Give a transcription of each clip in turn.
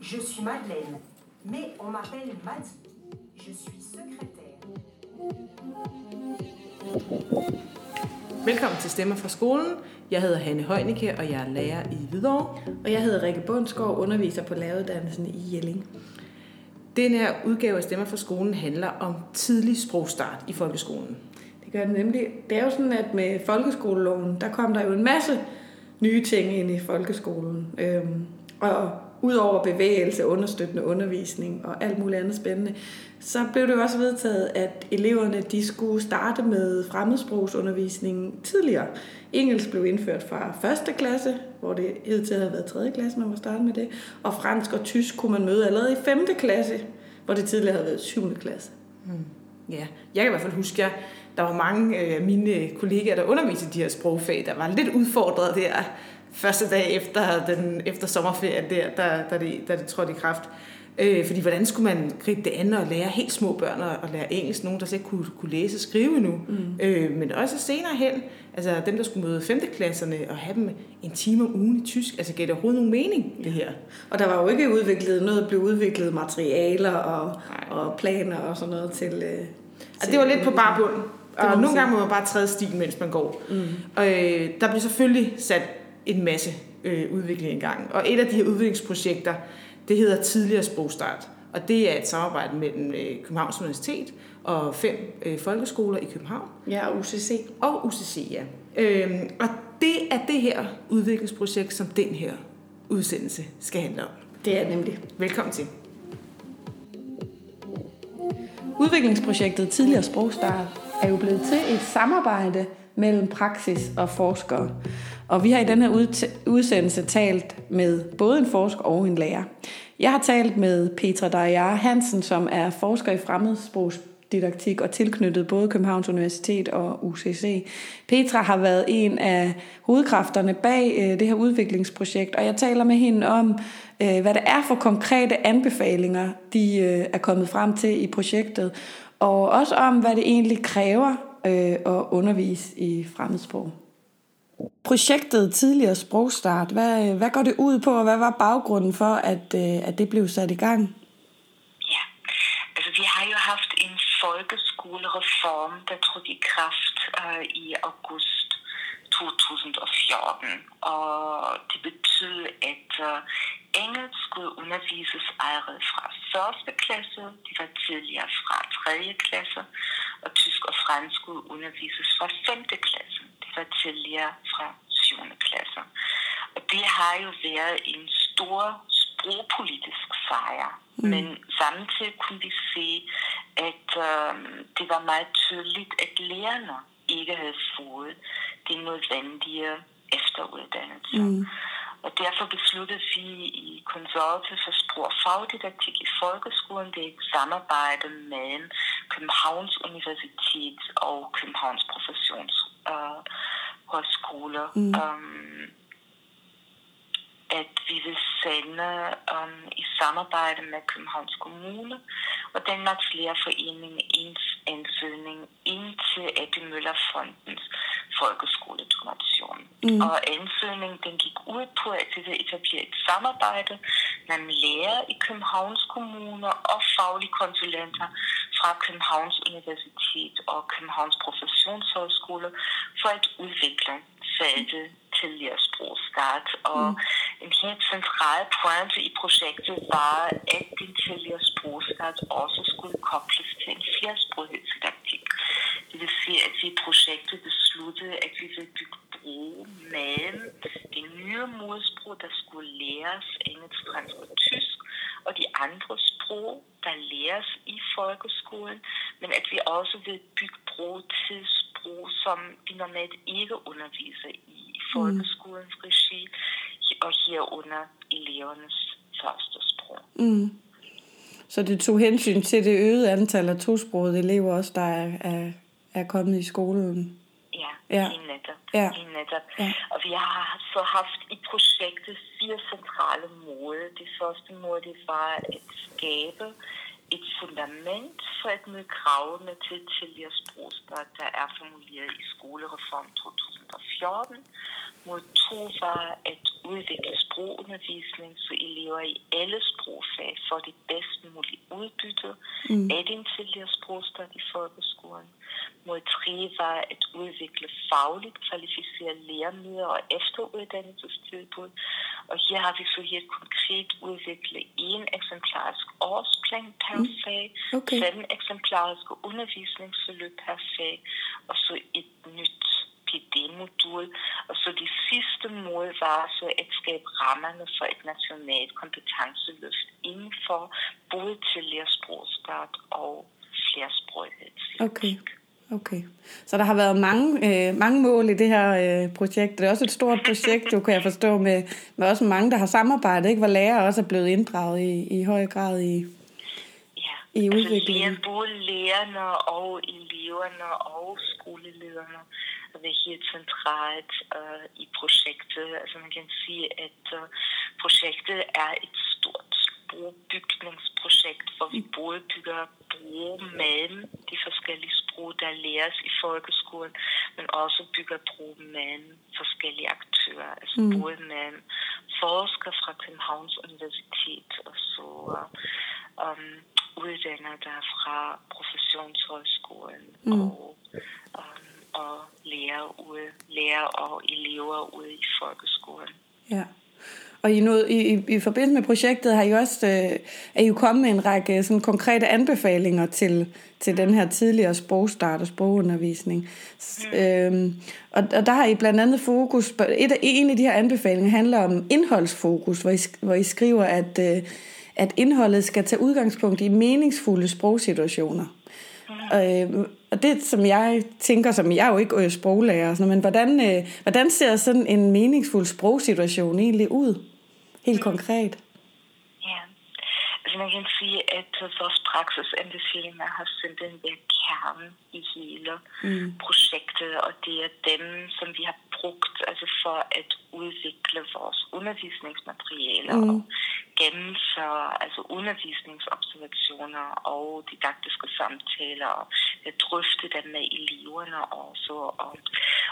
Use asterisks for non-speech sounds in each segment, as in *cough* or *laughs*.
Je suis Madeleine, mais on m'appelle Madi. Je suis secrétaire. Velkommen til Stemmer fra skolen. Jeg hedder Hanne Højnicke, og jeg er lærer i Hvidovre. Og jeg hedder Rikke Bundsgaard, underviser på læreruddannelsen i Jelling. Den her udgave af Stemmer fra skolen handler om tidlig sprogstart i folkeskolen. Det gør det nemlig. Det er jo sådan, at med folkeskoleloven, der kom der jo en masse nye ting ind i folkeskolen. Øhm, og udover bevægelse, understøttende undervisning og alt muligt andet spændende, så blev det jo også vedtaget, at eleverne de skulle starte med fremmedsprogsundervisning tidligere. Engelsk blev indført fra 1. klasse, hvor det hed til at have været 3. klasse, man var startet med det. Og fransk og tysk kunne man møde allerede i 5. klasse, hvor det tidligere havde været 7. klasse. Hmm. Ja, jeg kan i hvert fald huske, at der var mange af mine kollegaer, der underviste de her sprogfag, der var lidt udfordret der første dag efter, den, efter sommerferien, der, der, der, det, der det trådte i kraft. Øh, fordi hvordan skulle man gribe det andet og lære helt små børn at lære engelsk, nogen der slet ikke kunne, kunne læse og skrive nu. Mm. Øh, men også senere hen, altså dem der skulle møde 5. klasserne og have dem en time om ugen i tysk, altså gav det overhovedet nogen mening, det her. Og der var jo ikke udviklet noget, blev udviklet materialer og, og planer og sådan noget til... Øh, altså, det var lidt på barbunden. Og nogle gange må man bare træde stigen, mens man går. Mm. Og øh, der blev selvfølgelig sat en masse øh, udvikling i gang. Og et af de her udviklingsprojekter, det hedder Tidligere Sprogstart. Og det er et samarbejde mellem øh, Københavns Universitet og fem øh, folkeskoler i København. Ja, og UCC. Og UCC, ja. Øhm, og det er det her udviklingsprojekt, som den her udsendelse skal handle om. Det er nemlig. Velkommen til. Udviklingsprojektet Tidligere Sprogstart er jo blevet til et samarbejde mellem praksis og forskere. Og vi har i den her udsendelse talt med både en forsker og en lærer. Jeg har talt med Petra Dajar Hansen, som er forsker i fremmedsprogsdidaktik og tilknyttet både Københavns Universitet og UCC. Petra har været en af hovedkræfterne bag øh, det her udviklingsprojekt, og jeg taler med hende om, øh, hvad det er for konkrete anbefalinger, de øh, er kommet frem til i projektet, og også om, hvad det egentlig kræver øh, at undervise i fremmedsprog. Projektet Tidligere Sprogstart, hvad, hvad går det ud på, og hvad var baggrunden for, at, øh, at det blev sat i gang? Ja, altså vi har jo haft en folkeskolereform, der trådte i kraft øh, i august 2014, og det betød, at øh, engelsk skulle undervises allerede fra første klasse, det var tidligere fra tredje klasse, og tysk og fransk skulle undervises fra femte klasse var tidligere fra 7. klasse. Og det har jo været en stor sprogpolitisk sejr. Mm. Men samtidig kunne vi se, at øh, det var meget tydeligt, at lærerne ikke havde fået det nødvendige efteruddannelse. Mm. Og derfor besluttede vi i konsortiet for sprog og fagdidaktik i folkeskolen, det er et samarbejde mellem Københavns Universitet og Københavns Professions uh, højskoler. Mm. Um, at vi vil sende um, i samarbejde med Københavns Kommune og Danmarks Lærerforening en ansøgning ind til Eddie Møller Fondens folkeskoledonation. Mm. Og ansøgningen den gik ud på, at vi vil etablere et samarbejde mellem lærer i Københavns Kommune og faglige konsulenter fra Københavns Universitet og Københavns Professionshøjskole for at udvikle feltet tidligere sprogstart. Og mm. en helt central pointe i projektet var, at den tidligere sprogstart også skulle kobles til en flersproghedsdidaktik. Det vil sige, at vi i projektet besluttede, at vi vil bygge bro mellem det nye modsprog, der skulle læres engelsk, fransk og tysk, og de andre sprog, der læres i folkeskolen, men at vi også vil bygge bro til som vi normalt ikke underviser i i folkeskolens regi, og herunder elevernes første sprog. Mm. Så det tog hensyn til det øgede antal af tosprogede elever også, der er, er, er kommet i skolen? Ja, ja. i netop. Ja. I netop. Ja. Og vi har så haft i projektet fire centrale mål. Det første mål det var at skabe et fundament for at møde kravene til tidligere sprogstart, der er formuleret i skolereform 2000 2014. Mod to var at udvikle sprogundervisning, så elever i alle sprogfag får det bedst mulige udbytte mm. af den tidligere sprogstart i folkeskolen. Mod tre var at udvikle fagligt kvalificerede læremidler og efteruddannelsestilbud. Og her har vi så helt konkret udviklet en eksemplarisk årsplan per mm. fag, okay. fem eksemplariske undervisningsforløb per fag, og så et nyt PD-modul. Og så det sidste mål var så at skabe rammerne for et nationalt kompetenceløft inden for både tidligere sprogstart og flersproghed. Okay. Okay. Så der har været mange, øh, mange mål i det her øh, projekt. Det er også et stort projekt, du kan jeg forstå, med, med også mange, der har samarbejdet, ikke? hvor lærere også er blevet inddraget i, i høj grad i, ja. i altså udviklingen. Altså, både lærerne og eleverne og skolelederne været helt centralt uh, i projektet. Altså man kan sige, at uh, projektet er et stort sprogbygningsprojekt, hvor vi både bygger bro mellem de forskellige sprog, der læres i folkeskolen, men også bygger bro mellem forskellige aktører, altså mm. både mellem forskere fra Københavns Universitet og så um, uddannere der fra professionshøjskolen mm. og um, og lærer, ude, lærer og elever ude i folkeskolen. Ja. Og i, noget, i, i forbindelse med projektet har I også øh, er I jo kommet med en række sådan, konkrete anbefalinger til, til den her tidligere sprogstart og sprogundervisning. Mm. Øhm, og, og der har I blandt andet fokus, et, en af de her anbefalinger handler om indholdsfokus, hvor I, hvor I skriver, at, øh, at indholdet skal tage udgangspunkt i meningsfulde sprogsituationer. Mm. Øh, og det, som jeg tænker, som jeg er jo ikke er sproglærer, sådan, men hvordan, øh, hvordan ser sådan en meningsfuld sprogsituation egentlig ud? Helt konkret. Man kan sige, at vores praksisanbefalinger har simpelthen været kerne i hele mm. projektet, og det er dem, som vi har brugt altså for at udvikle vores undervisningsmaterialer mm. og gennemføre altså undervisningsobservationer og didaktiske samtaler og drøfte dem med eleverne også. Og,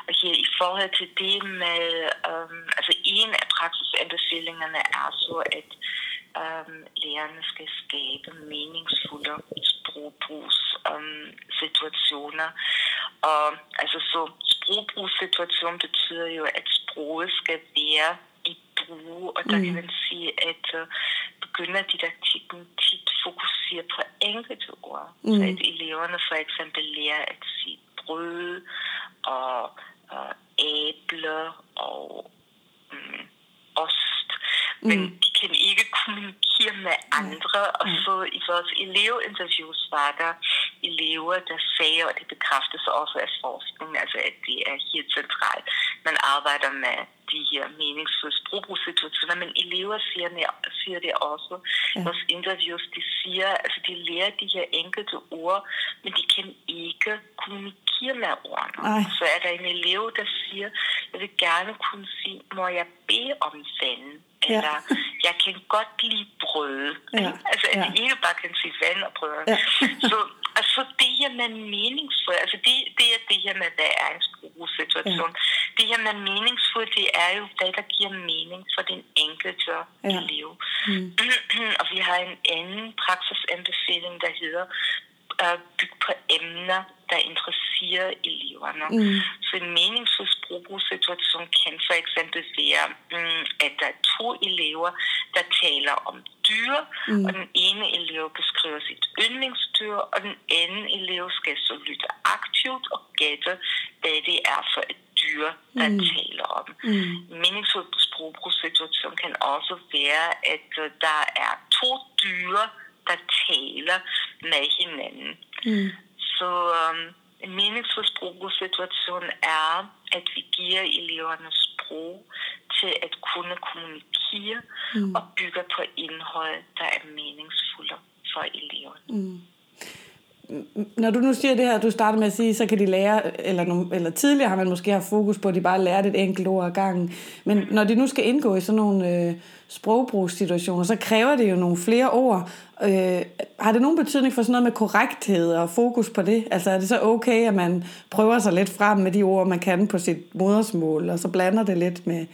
og her i forhold til det med, um, altså en af praksisanbefalingerne er så, at um, lærerne skal skabe meningsfulde sprogbrugssituationer. Um, og altså så sprogbrugssituation betyder jo, at sproget skal være i brug, og der mm. kan man sige, at uh, begynder didaktikken tit fokuserer på enkelte ord. Mm. Så at eleverne for eksempel lærer at sige brød og uh, æble og um, ost, men mm. Og så i vores elevinterviews var der elever, der sagde, og det bekræftes også af forskning, altså at det er helt centralt. Man arbejder med de her meningsfulde sprogbrugsituationer, men elever siger, siger det også. Ja. Vores interviews, de siger, altså de lærer de her enkelte ord, men de kan ikke kommunikere med ordene. Ej. Så er der en elev, der siger, jeg vil gerne kunne sige, må jeg bede om vand? Ja. Eller jeg kan godt lide brød. Ja. *laughs* Altså ja. ikke bare kan sige vand og brød. Ja. *laughs* så Altså det her med meningsfuld, altså det, det er det her med, hvad er en sprogssituation. Ja. Det her med meningsfuld, det er jo hvad der giver mening for den enkelte ja. elev. Mm. *clears throat* og vi har en anden praksisanbefaling, der hedder uh, byg på emner, der interesserer eleverne. Mm. Så en meningsfuld sprogbrugsituation kan for eksempel være, um, at der er to elever, der taler om dyr, mm. og den ene elev beskriver sit yndlingsdyr, og den anden elev skal så lytte aktivt og gætte, hvad det er for et dyr, der mm. taler om. Mm. Meningsfuld sprogbrugsituation kan også være, at uh, der er to dyr, der taler med hinanden. Mm. Så um, en meningsfuld sprogsituation er, at vi giver eleverne sprog til at kunne kommunikere mm. og bygge på indhold, der er meningsfulde for eleverne. Mm. når du nu siger det her, du starter med at sige, så kan de lære, eller, eller tidligere har man måske haft fokus på, at de bare lærte et enkelt ord ad gangen. Men når de nu skal indgå i sådan nogle øh, sprogbrugssituationer, så kræver det jo nogle flere ord. Øh, har det nogen betydning for sådan noget med korrekthed og fokus på det? Altså er det så okay, at man prøver sig lidt frem med de ord, man kan på sit modersmål, og så blander det lidt med,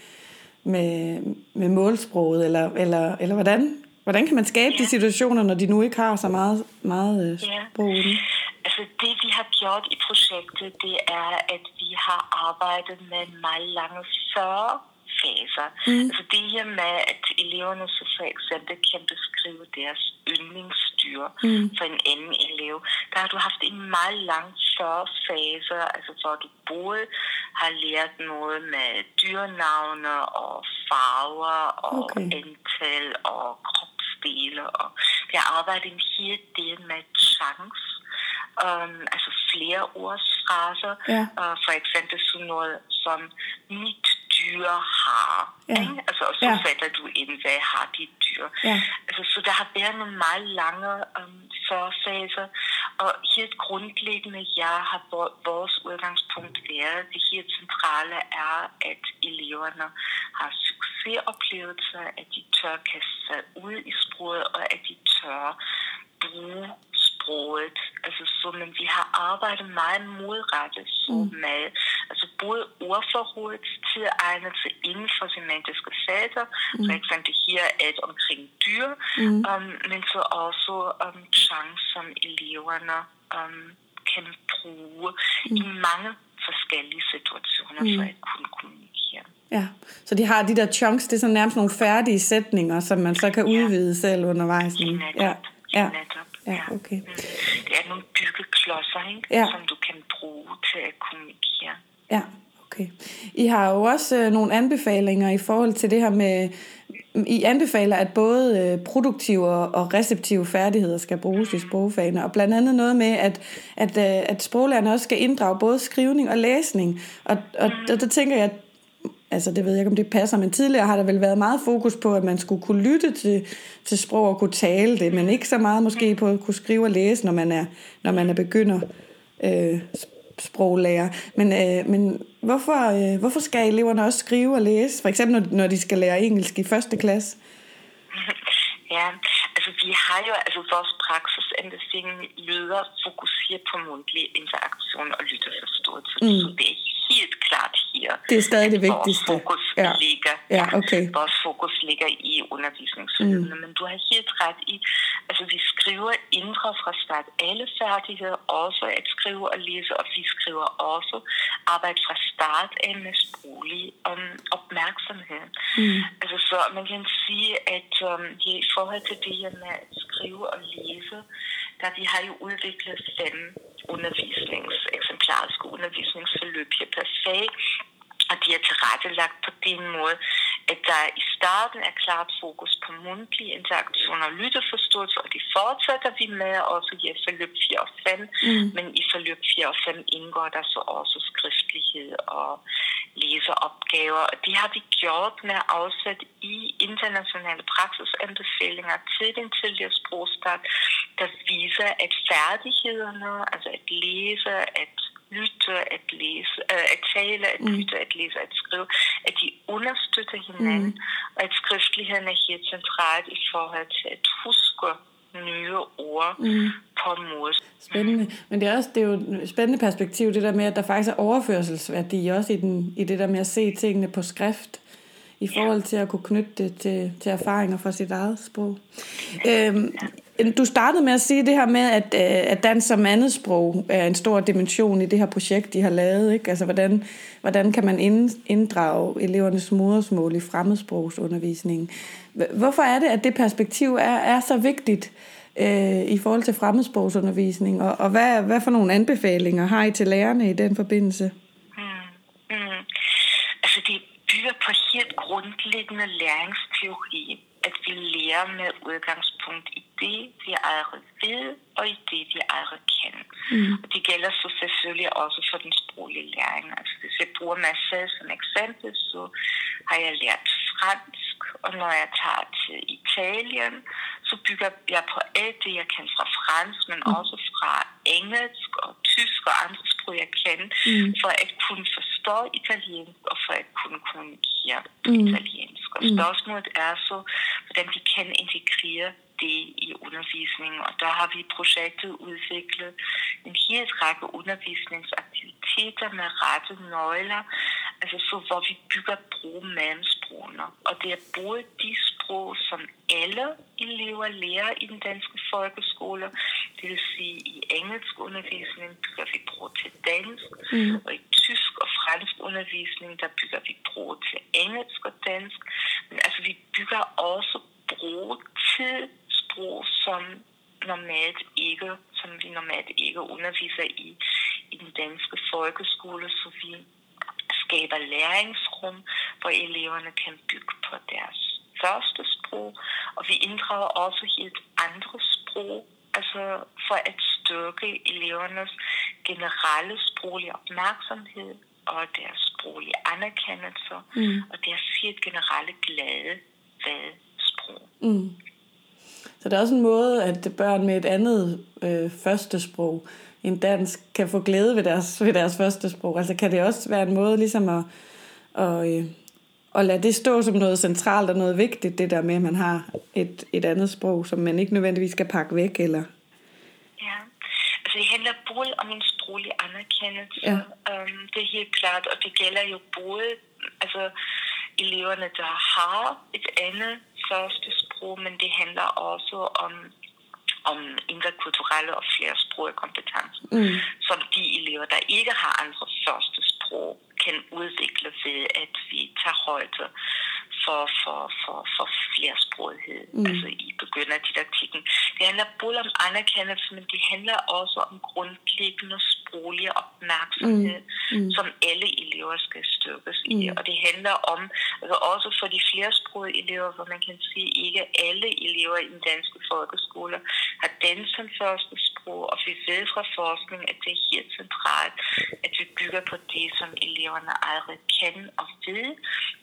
med, med målsproget, eller, eller, eller hvordan? Hvordan kan man skabe ja. de situationer, når de nu ikke har så meget, meget øh, sprog ja. Altså det vi har gjort i projektet, det er, at vi har arbejdet med meget lange 40 faser. Mm. Altså det her med, at eleverne så for eksempel kan beskrive deres yndlingsdyr mm. for en anden elev. Der har du haft en meget lang 40 faser, altså hvor du både har lært noget med dyrnavne og farver og okay. antal og kropsdele. Og vi har arbejdet en hel del med chance, um, altså flere ordsfraser. Ja. Uh, for eksempel sådan noget som mit dyr har. Ja. Ikke? Altså, og så ja. fatter du ind, hvad har dit dyr. Ja. Altså, så der har været nogle meget lange um, førfaser, og helt grundlæggende, ja, har vores udgangspunkt været, det helt centrale er, at eleverne har succesoplevelser, at de tør kaste sig ud i sproget, og at de tør bruge sproget. Altså, så, men vi har arbejdet meget modrettet så mm. med, altså både ordforrådet til egnelse inden for faser, mm. for eksempel her et omkring dyr, mm. um, men så også um, chance, som eleverne um, kan bruge mm. i mange forskellige situationer mm. for at kunne kommunikere. Ja, så de har de der chunks, det er sådan nærmest nogle færdige sætninger, som man så kan udvide ja. selv undervejs. Ja, ja. netop. Ja, okay. Mm. Det er nogle byggeklodser, ikke? Ja. som du kan bruge til at kommunikere. Ja, okay. I har jo også øh, nogle anbefalinger i forhold til det her med, I anbefaler, at både øh, produktive og receptive færdigheder skal bruges i sprogfagene, og blandt andet noget med, at, at, øh, at sproglærerne også skal inddrage både skrivning og læsning. Og, og og der, tænker jeg, altså det ved jeg ikke, om det passer, men tidligere har der vel været meget fokus på, at man skulle kunne lytte til, til sprog og kunne tale det, men ikke så meget måske på at kunne skrive og læse, når man er, når man er begynder øh, sproglærer. Men, øh, men hvorfor, øh, hvorfor skal eleverne også skrive og læse, for eksempel når, når de skal lære engelsk i første klasse? *laughs* Ja, altså vi har jo, altså vores praksisanbefaling lyder fokuseret på mundtlig interaktion og lytteforståelse. Mm. Så det er helt klart her, det er stadig det vigtigste. Vores fokus, ja. ligger, ja, okay. vores fokus ligger i undervisningsforløbene. Mm. Men du har helt ret i, altså vi skriver indre fra start alle færdigheder, også at skrive og læse, og vi skriver også arbejde fra start af med sproglig um, opmærksomhed. Mm. Altså så man kan sige, at um, i forhold til det her med at skrive og læse, der vi har jo udviklet fem undervisnings, eksemplariske undervisningsforløb her per fag, og de er tilrettelagt på den måde, at der i starten er klart fokus på mundtlig interaktion og lytteforståelse, og det fortsætter vi med også i forløb 4 og 5, mm. men i forløb 4 og 5 indgår der så også skriftlighed og læseopgaver, og det har vi gjort med afsæt i internationale praksisanbefalinger til den tidligere sprogstart, der viser, at færdighederne, altså at læse, at lytte, at læse, øh, at tale, at mm. lytte, at læse, at skrive, at de understøtter hinanden, mm. og at skriftligheden er helt centralt i forhold til at huske nye ord mm. på måde. Spændende. Men det er, også, det er jo et spændende perspektiv, det der med, at der faktisk er overførselsværdi også i, den, i det der med at se tingene på skrift i forhold til at kunne knytte det til, til erfaringer fra sit eget sprog. Øhm, Øhm, du startede med at sige det her med, at, øh, at dans som andet sprog er en stor dimension i det her projekt, de har lavet. Ikke? Altså, hvordan, hvordan kan man inddrage elevernes modersmål i fremmedsprogsundervisningen? Hvorfor er det, at det perspektiv er, er så vigtigt øh, i forhold til fremmedsprogsundervisning? Og, og hvad, hvad for nogle anbefalinger har I til lærerne i den forbindelse? Mm, mm. Altså, det bygger på helt grundlæggende læringsteori, at vi lærer med udgangspunkt det, vi allerede ved, og i det, vi allerede kender. Mm. Og det gælder så selvfølgelig også for den sproglige læring. Altså hvis jeg bruger mig selv som eksempel, så har jeg lært fransk, og når jeg tager til Italien, så bygger jeg på alt det, jeg kan fra fransk, men mm. også fra engelsk og tysk og andre sprog, jeg kan, mm. for at kunne forstå italiensk og for at kunne kommunikere på mm. italiensk. Og mm. spørgsmålet er så, hvordan vi kan integrere undervisningen. Og der har vi i projektet udviklet en hel række undervisningsaktiviteter med rette nøgler, altså så hvor vi bygger sprogene. Og det er både de sprog, som alle elever lærer i den danske folkeskole, det vil sige i engelsk undervisning bygger vi bro til dansk, mm. og i tysk og fransk undervisning, der bygger vi bro til engelsk og dansk. Men altså vi bygger også bro til sprog, som normalt ikke, som vi normalt ikke underviser i, i den danske folkeskole, så vi skaber læringsrum, hvor eleverne kan bygge på deres første sprog, og vi inddrager også helt andre sprog, altså for at styrke elevernes generelle sproglige opmærksomhed og deres sproglige anerkendelse mm. og deres helt generelle glæde ved sprog. Mm. Så det er også en måde, at børn med et andet øh, første sprog end dansk kan få glæde ved deres, ved deres første sprog. Altså kan det også være en måde ligesom at, at, øh, at lade det stå som noget centralt og noget vigtigt, det der med, at man har et, et andet sprog, som man ikke nødvendigvis skal pakke væk, eller... Ja, altså det handler både om en sproglig anerkendelse, ja. um, det er helt klart, og det gælder jo både altså, eleverne, der har et andet første sprog, men det handler også om om interkulturelle og flersprogede kompetencer, mm. som de elever, der ikke har andre første sprog, kan udvikle ved, at vi tager højde for, for, for, for flersproghed, mm. altså i didaktikken. Det handler både om anerkendelse, men det handler også om grundlæggende sproglig opmærksomhed, mm. Mm. som alle elever skal styrkes i. Mm. Og det handler om, altså også for de flersprogede elever, hvor man kan sige, ikke alle elever i den danske folkeskole har dansk som første sprog, og vi ved fra forskning, at det er helt centralt, at vi bygger på det, som eleverne allerede kan og ved.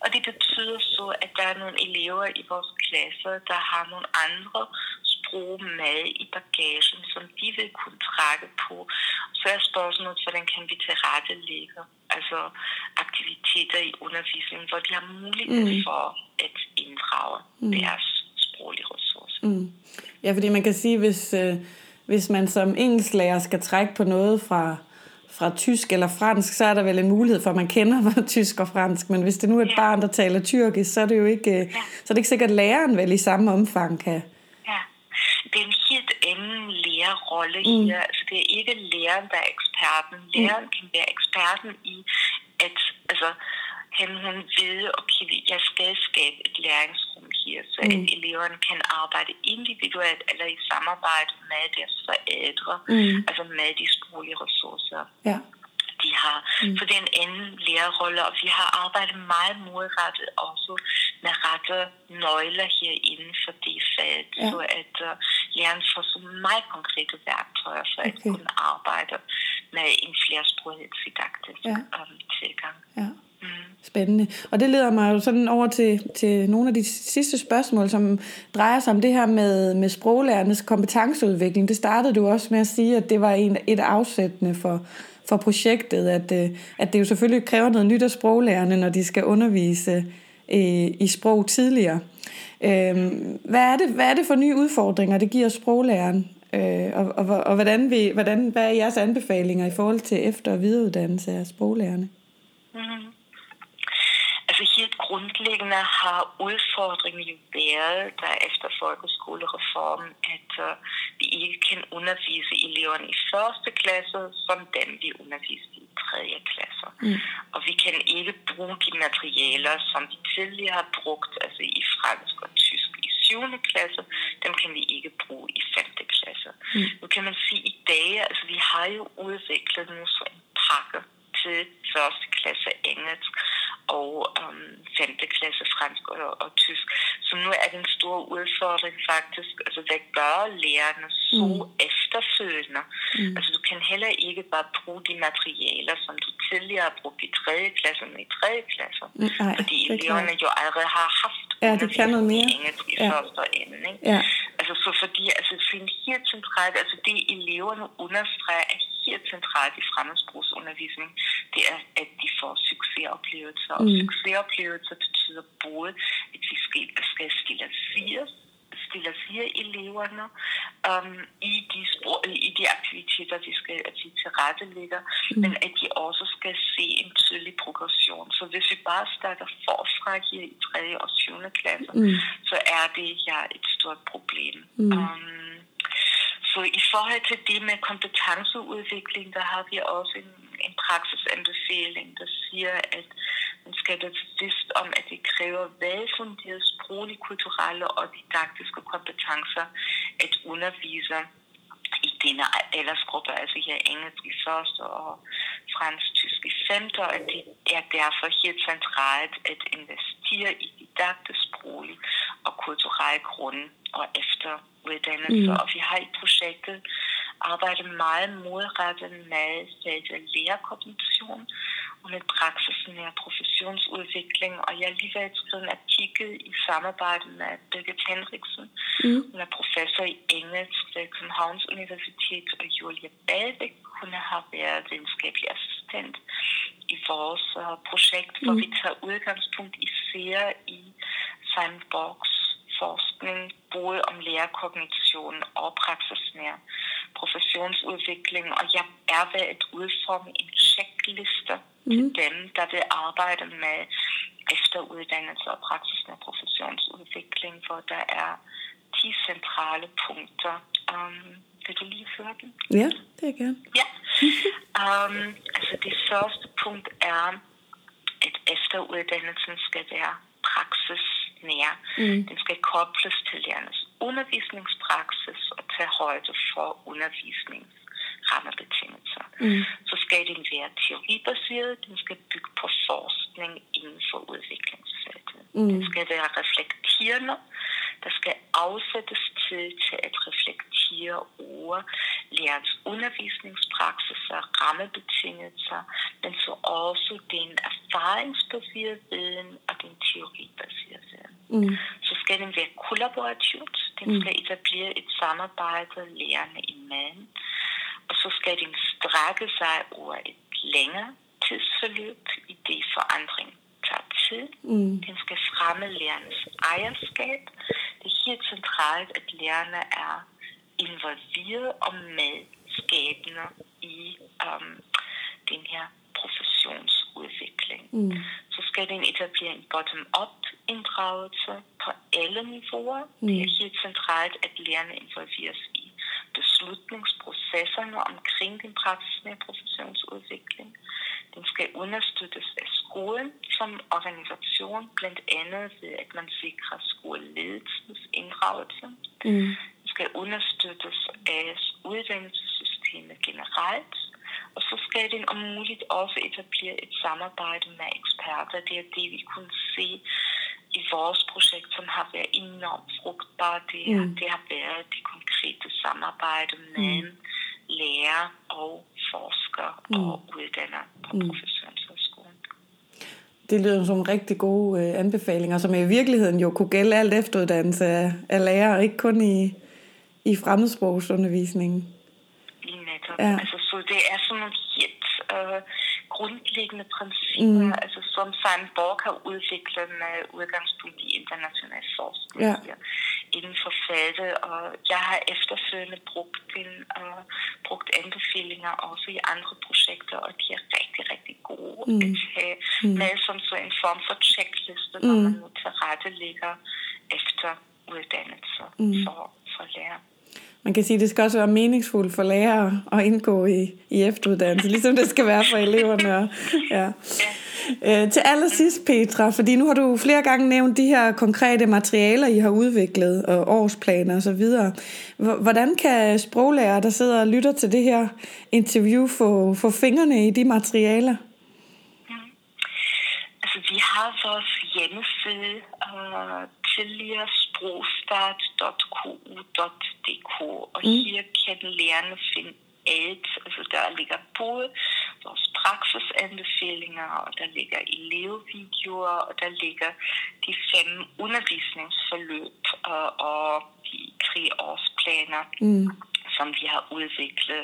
Og det betyder så, at der er nogle elever i vores klasser, der har nogle andre sprog med i bagagen, som de vil kunne trække på. Så er spørgsmålet, hvordan kan vi tilrettelægge altså aktiviteter i undervisningen, hvor de har mulighed mm. for at inddrage mm. deres sproglige ressourcer. Mm. Ja, fordi man kan sige, hvis, øh, hvis man som engelsklærer skal trække på noget fra fra tysk eller fransk, så er der vel en mulighed for, at man kender *laughs* tysk og fransk. Men hvis det nu er et ja. barn, der taler tyrkisk, så er det jo ikke, ja. så er det ikke sikkert, at læreren vel i samme omfang kan. Ja, det er en helt anden lærerrolle mm. her. Altså, det er ikke læreren, der er eksperten. Læreren mm. kan være eksperten i, at altså, han hun ved, okay, jeg skal skabe et læringsrum her, så mm. at eleverne kan arbejde individuelt eller i samarbejde med deres forældre, mm. altså med de sproglige ressourcer. Ja de har. Mm. Så det er en anden lærerrolle, og vi har arbejdet meget målrettet også med rette nøgler her inden for det fag, ja. så at uh, læreren får så meget konkrete værktøjer for okay. at kunne arbejde med en flersproghedsdidaktisk ja. um, tilgang. Ja. Spændende. Og det leder mig jo sådan over til, til nogle af de sidste spørgsmål, som drejer sig om det her med, med sproglærernes kompetenceudvikling. Det startede du også med at sige, at det var en, et afsættende for, for projektet, at, øh, at det jo selvfølgelig kræver noget nyt af sproglærerne, når de skal undervise i, øh, i sprog tidligere. Øhm, hvad, er det, hvad er det for nye udfordringer, det giver sproglæreren? Øh, og og, og hvordan, vi, hvordan, hvad er jeres anbefalinger i forhold til efter- og videreuddannelse af sproglærerne? Mm-hmm. Grundlæggende har udfordringen jo været, der efter folkeskolereformen, at uh, vi ikke kan undervise eleverne i første klasse, som dem vi underviste i tredje klasse. Mm. Og vi kan ikke bruge de materialer, som vi tidligere har brugt, altså i fransk og tysk i 7. klasse, dem kan vi ikke bruge i 5. klasse. Mm. Nu kan man sige i dag, altså vi har jo udviklet nu så en pakke til første klasse engelsk, og um, 5. klasse fransk og, og tysk. Så nu er det en stor udfordring faktisk, altså hvad gør lærerne så mm. efterfølgende? Mm. Altså du kan heller ikke bare bruge de materialer, som du tidligere har brugt i 3. klasse med i 3. klasse. Mm, ej, fordi eleverne jo allerede har haft ja, det kan noget mere. engelsk i ja. første ende. Ikke? Ja. Altså så fordi altså, det helt centralt, altså det eleverne understreger er helt centralt i fremmedsprogsundervisning, det er, Mm. Og succesoplevelser betyder både, at de skal, skilles stiller siger eleverne um, i, de spor, i de aktiviteter, de skal at de tilrettelægger, mm. men at de også skal se en tydelig progression. Så hvis vi bare starter forfra her i 3. og 7. klasse, mm. så er det her et stort problem. Mm. Um, så i forhold til det med kompetenceudvikling, der har vi også en, en praksisanbefaling, der siger, at skal være bevidst om, at det kræver velfunderede sproglige, kulturelle og didaktiske kompetencer at undervise i denne aldersgruppe, altså her engelsk i første og fransk tysk i femte, og det er derfor helt centralt at investere i didaktisk sproglig og kulturel grund og efteruddannelse. Mm. Og vi har i projektet arbejdet meget målrettet med lærerkoordination, og med praksisnær professionsudvikling, og jeg har lige været skrevet en artikel i samarbejde med Birgit Henriksen, mm. hun er professor i engelsk ved Københavns Universitet, og Julia Balvik, hun har været videnskabelig assistent i vores uh, projekt, hvor mm. vi tager udgangspunkt især i Simon Borgs forskning, både om lærerkognition og praksisnær professionsudvikling, og jeg er ved at udforme en checkliste mm. til dem, der vil arbejde med efteruddannelse og praksisnær professionsudvikling, hvor der er 10 centrale punkter. Um, vil du lige høre den? Ja, det er gerne. Ja. *laughs* Um, altså det første punkt er, at efteruddannelsen skal være praksisnær. Mm. Den skal kobles til lærernes undervisningspraksis og tage højde for undervisningsrammebetingelser. Mm. Så skal den være teoribaseret, den skal bygge på forskning inden for udviklingsfeltet. Mm. Den skal være reflekterende, der skal afsættes tid til at reflektere over lærerens undervisningspraksis og rammebetingelser, men så også den erfaringsbaserede viden og den teoribaserede viden. Mm. Så skal den være kollaborativt, den mm. skal etablere et samarbejde lærerne imellem, og så skal den strække sig over et længere tidsforløb i forandring tager tid. Mm. Den skal fremme lærernes ejerskab. Det er helt centralt, at lærerne er involveret og medskabende i um, den her professionsudvikling. Mm. Så skal den etablere en bottom-up inddragelse på alle niveauer. Mm. Det er helt centralt, at lærerne involveres i beslutningsprocesserne omkring den praksisnære professionsudvikling. Den skal understøttes af skolen som organisation, blandt andet ved at man sikrer skoleledelsens inddragelse. Mm. Den skal understøttes af uddannelsessystemet generelt, og så skal den om muligt også etablere et samarbejde med eksperter. Det er det, vi kunne se i vores projekt, som har været enormt frugtbart. Det, mm. det har været det konkrete samarbejde med mm. Lærer og forskere mm. og uddanner på mm. professionshøjskolen. Det lyder som rigtig gode øh, anbefalinger, som i virkeligheden jo kunne gælde alt efteruddannelse af, af lærere, ikke kun i, i fremmedsprogsundervisningen. Netop. Ja. Altså, så det er sådan nogle helt øh, grundlæggende principper, mm. altså som Simon Borg har udviklet med udgangspunkt i international forskning ja. her inden for feltet, og jeg har efterfølgende brugt, den, uh, brugt anbefalinger også i andre projekter, og de er rigtig, rigtig gode mm. at have mm. med som så en form for checkliste, mm. når man nu tilrettelægger efter uddannelse mm. for, for lærer man kan sige, at det skal også være meningsfuldt for lærere at indgå i, i efteruddannelse, ligesom det skal være for eleverne. Og, *laughs* ja. Øh, til allersidst, Petra, fordi nu har du flere gange nævnt de her konkrete materialer, I har udviklet, og årsplaner osv. Hvordan kan sproglærer, der sidder og lytter til det her interview, få, få fingrene i de materialer? Altså, vi har vores hjemmeside, uh, tidligere sprogstart.ku.dk, og mm. her kan lærerne finde alt. Altså der ligger både vores praksisanbefalinger, og der ligger elevvideoer, og der ligger de fem undervisningsforløb og, og de tre års læreplaner, mm. som vi har udviklet,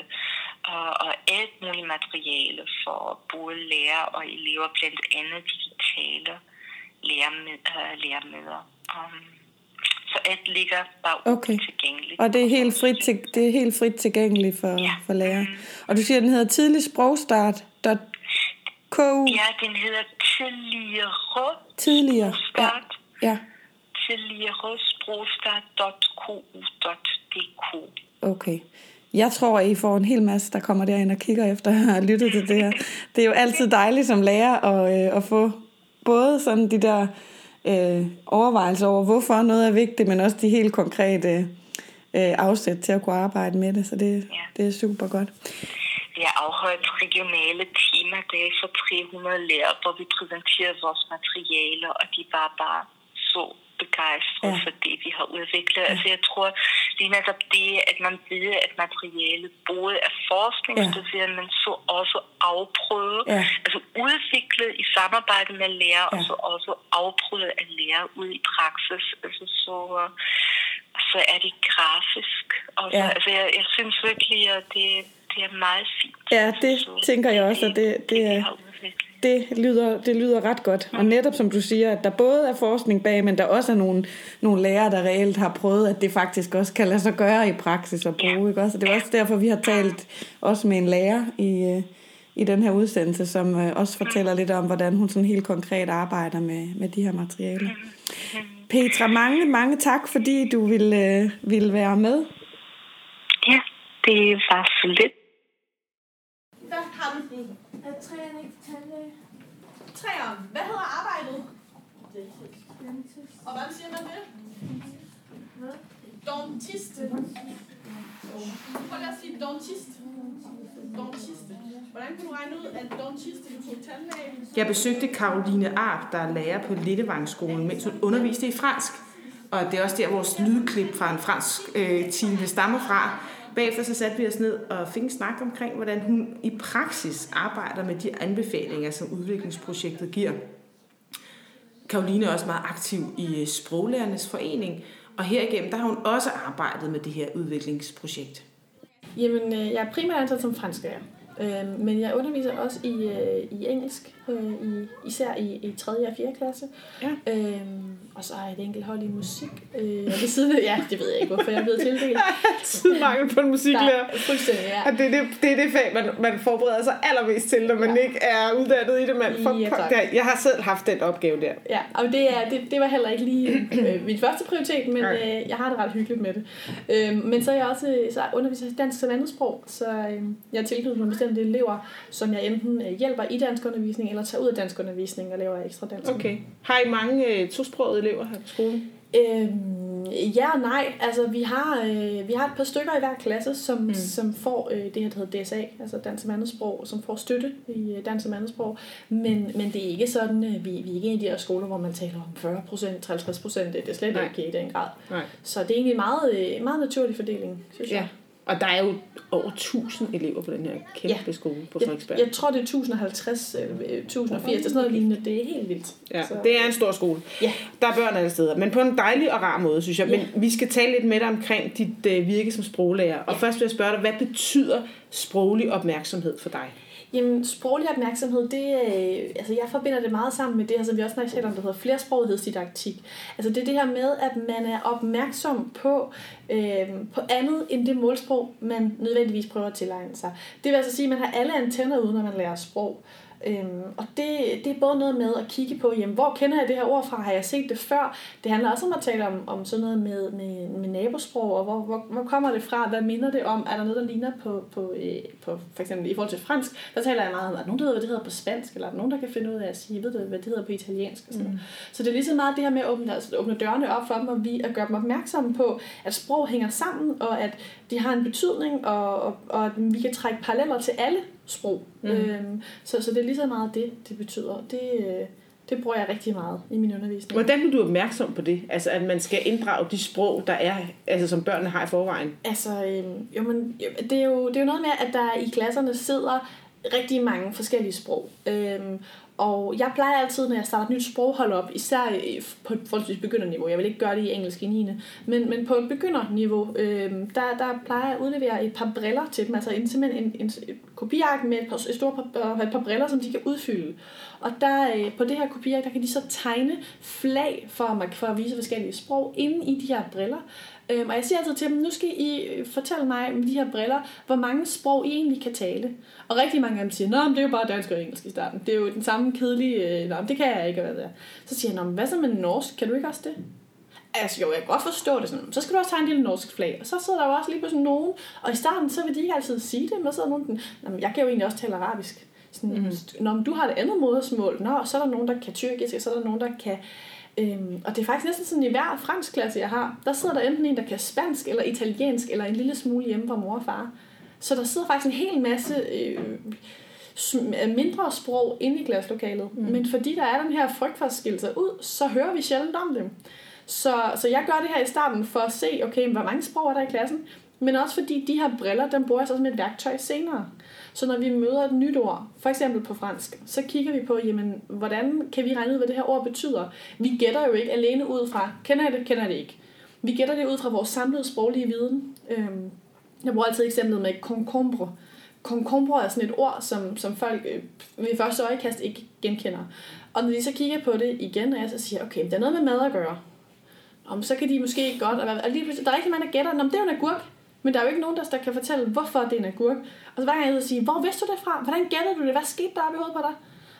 og, og alt muligt materiale for både lærer og elever, blandt andet digitale læremidler. Um, så alt ligger bare okay. tilgængeligt. Og det er helt frit, til, det er helt frit tilgængeligt for, ja. for lærer. Mm. Og du siger, at den hedder tidlig sprogstart. KU. Ja, den hedder tidligere. Tidligere. Ja. ja. Tidligere sprogstart.ku.dk. Okay. Jeg tror, at I får en hel masse, der kommer derind og kigger efter have lyttet til det her. Det er jo altid dejligt som lærer at, øh, at få både sådan de der øh, overvejelser over, hvorfor noget er vigtigt, men også de helt konkrete øh, afsæt til at kunne arbejde med det. Så det, ja. det er super godt. Vi har afholdt regionale temadage for 300 lærere, hvor vi præsenterer vores materialer, og de var bare så begejstret ja. for det, vi har udviklet. Ja. Altså jeg tror, det er netop det, at man ved, at materialet både er forskningsbaseret, ja. men så også afprøvet, ja. altså udviklet i samarbejde med lærer, ja. og så også afprøvet af lærer ud i praksis. Altså så, så er det grafisk. Og så, ja. altså jeg, jeg synes virkelig, at det, det er meget fint. Ja, det så, tænker jeg også, at det, det, det er det lyder, det lyder ret godt. Og netop som du siger, at der både er forskning bag, men der også er nogle, nogle lærere, der reelt har prøvet, at det faktisk også kan lade sig gøre i praksis og bruge. Ikke? Også, det er også derfor, vi har talt også med en lærer i, øh, i den her udsendelse, som øh, også fortæller lidt om, hvordan hun sådan helt konkret arbejder med, med de her materialer. Petra, mange, mange tak, fordi du ville, øh, ville være med. Ja, det var så lidt. Der har du er træning, tandlæge. Træeren. Hvad hedder arbejdet? Og hvordan siger man det? Dentiste. Prøv lige at sige dentist. Dentiste. Hvordan kan du regne ud, at dentiste betyder tandlæge? Jeg besøgte Karoline Arp, der er lærer på Littevangsskolen, mens hun underviste i fransk. Og det er også der, vores lydklip fra en fransk øh, time stammer fra. Bagefter så satte vi os ned og fik en snak omkring, hvordan hun i praksis arbejder med de anbefalinger, som udviklingsprojektet giver. Karoline er også meget aktiv i øh, Sproglærernes Forening, og herigennem der har hun også arbejdet med det her udviklingsprojekt. Jamen, øh, jeg er primært ansat som fransklærer. Øh, men jeg underviser også i, øh, i engelsk, øh, i, især i, i 3. og 4. klasse. Ja. Øh, og så har jeg et enkelt hold i musik. Øh, og det siden, ja, det ved jeg ikke, hvorfor jeg er blevet tildelt. *laughs* Altid mangel på en musiklærer. Fuldstændig, ja. Og det er det, det, er det fag, man, man forbereder sig allermest til, når man ja. ikke er uddannet i det. Man, for, ja, der, jeg har selv haft den opgave der. Ja, og det, er, det, det var heller ikke lige *clears throat* øh, min første prioritet, men øh, jeg har det ret hyggeligt med det. Øh, men så er jeg også så underviser dansk som andetsprog, så øh, jeg er tilknyttet bestemte elever, som jeg enten øh, hjælper i dansk undervisning, eller tager ud af dansk undervisning og laver ekstra dansk. Okay. Har I mange øh, tosprogede elever her på skolen? Øhm, ja og nej. Altså, vi har, øh, vi har et par stykker i hver klasse, som, mm. som får øh, det her, der hedder DSA, altså dansk som andetsprog, som får støtte i øh, dansk som andetsprog. Men, men det er ikke sådan, øh, vi, vi er ikke en af de her skoler, hvor man taler om 40 procent, 50 procent. Det er slet nej. ikke i den grad. Nej. Så det er egentlig meget, øh, meget naturlig fordeling, synes ja. jeg. Og der er jo over 1000 elever på den her kæmpe ja. skole på Frederiksberg. Jeg, jeg tror, det er 1050 eller 1080, det er sådan noget lignende. Det er helt vildt. Ja, så. det er en stor skole. Ja. Der er børn alle steder, men på en dejlig og rar måde, synes jeg. Men ja. vi skal tale lidt med dig omkring dit uh, virke som sproglærer. Og ja. først vil jeg spørge dig, hvad betyder sproglig opmærksomhed for dig? Jamen, sproglig opmærksomhed, det, øh, altså jeg forbinder det meget sammen med det, her, som vi også snakker om, der hedder flersprogighedsdidaktik. Altså det er det her med, at man er opmærksom på, øh, på andet end det målsprog, man nødvendigvis prøver at tilegne sig. Det vil altså sige, at man har alle antenner ude, når man lærer sprog. Øhm, og det, det er både noget med at kigge på, jamen, hvor kender jeg det her ord fra? Har jeg set det før? Det handler også om at tale om, om sådan noget med, med, med nabosprog, og hvor, hvor, hvor kommer det fra? Hvad minder det om? Er der noget, der ligner på, på, øh, på for eksempel i forhold til fransk? Der taler jeg meget om, at nogen, der ved, hvad det hedder på spansk, eller er der nogen, der kan finde ud af at sige, ved du, hvad det hedder på italiensk? Og sådan mm. Så det er lige så meget det her med at åbne, altså, åbne dørene op for dem, og vi at gøre dem opmærksomme på, at sprog hænger sammen, og at de har en betydning, og, og, og at vi kan trække paralleller til alle sprog. Mm. Øhm, så, så det er lige så meget det, det betyder. Det, øh, det bruger jeg rigtig meget i min undervisning. Hvordan er du opmærksom på det? Altså, at man skal inddrage de sprog, der er, altså, som børnene har i forvejen? Altså, øhm, jo, men, det, er jo, det er jo noget med, at der i klasserne sidder rigtig mange forskellige sprog. Øhm, og jeg plejer altid, når jeg starter et nyt sproghold op, især på et forholdsvis begynderniveau, jeg vil ikke gøre det i engelsk i 9. Men, men på et begynderniveau, øh, der, der plejer jeg at udlevere et par briller til dem, altså en, simpelthen en, en, et kopiark med et par, et, stort par, et par briller, som de kan udfylde. Og der, øh, på det her kopiark, der kan de så tegne flag for, for at vise forskellige sprog inde i de her briller. Øhm, og jeg siger altid til dem, nu skal I øh, fortælle mig med de her briller, hvor mange sprog I egentlig kan tale. Og rigtig mange af dem siger, at det er jo bare dansk og engelsk i starten. Det er jo den samme kedelige, øh, Nå, det kan jeg ikke, hvad det er. Så siger jeg, hvad så med norsk? Kan du ikke også det? Altså jo, jeg kan godt forstå det sådan. Så skal du også tegne en lille norsk flag. Og så sidder der jo også lige på sådan nogen. Og i starten, så vil de ikke altid sige det. Men så sidder nogen, den, jeg kan jo egentlig også tale arabisk. Sådan, mm. Når du har det andet modersmål, nå, så er der nogen, der kan tyrkisk, og så er der nogen, der kan Øhm, og det er faktisk næsten sådan, i hver fransk klasse, jeg har, der sidder der enten en, der kan spansk eller italiensk, eller en lille smule hjemme fra mor og far. Så der sidder faktisk en hel masse øh, mindre sprog inde i klasselokalet. Mm. Men fordi der er den her frygt for at skille sig ud, så hører vi sjældent om dem. Så, så jeg gør det her i starten for at se, okay, hvor mange sprog er der i klassen, men også fordi de her briller, dem bruger jeg så som et værktøj senere. Så når vi møder et nyt ord, for eksempel på fransk, så kigger vi på, jamen, hvordan kan vi regne ud, hvad det her ord betyder? Vi gætter jo ikke alene ud fra, kender jeg det, kender jeg det ikke. Vi gætter det ud fra vores samlede sproglige viden. Øhm, jeg bruger altid eksemplet med concombre. Concombre er sådan et ord, som, som folk øh, ved første øjekast ikke genkender. Og når de så kigger på det igen, og jeg så siger, okay, det er noget med mad at gøre, om så kan de måske godt, og lige der er rigtig mange, der gætter, om det er jo en agurk. Men der er jo ikke nogen, der, der kan fortælle, hvorfor det er en agurk. Og så hver gang jeg sige, hvor vidste du det fra? Hvordan gættede du det? Hvad skete der op i hovedet på dig?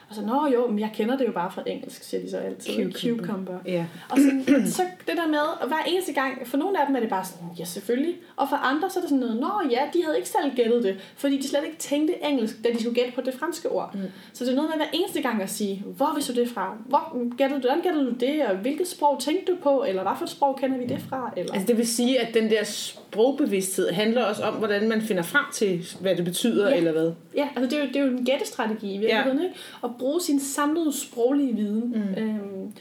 Og så, nå jo, men jeg kender det jo bare fra engelsk, siger de så altid. Cucumber. Cucumber. Ja. Og så, så det der med, at hver eneste gang, for nogle af dem er det bare sådan, ja selvfølgelig. Og for andre så er det sådan noget, nå ja, de havde ikke selv gættet det, fordi de slet ikke tænkte engelsk, da de skulle gætte på det franske ord. Mm. Så det er noget med hver eneste gang at sige, hvor vidste du det fra? Hvor gættede du, hvordan gættede du det? Og hvilket sprog tænkte du på? Eller hvad for et sprog kender vi det fra? Eller? Altså det vil sige, at den der sprogbevidsthed handler også om, hvordan man finder frem til, hvad det betyder, ja. eller hvad? Ja, altså det er jo, det er jo en gættestrategi i virkeligheden, ja. ikke? At bruge sin samlede sproglige viden. Mm. Øhm,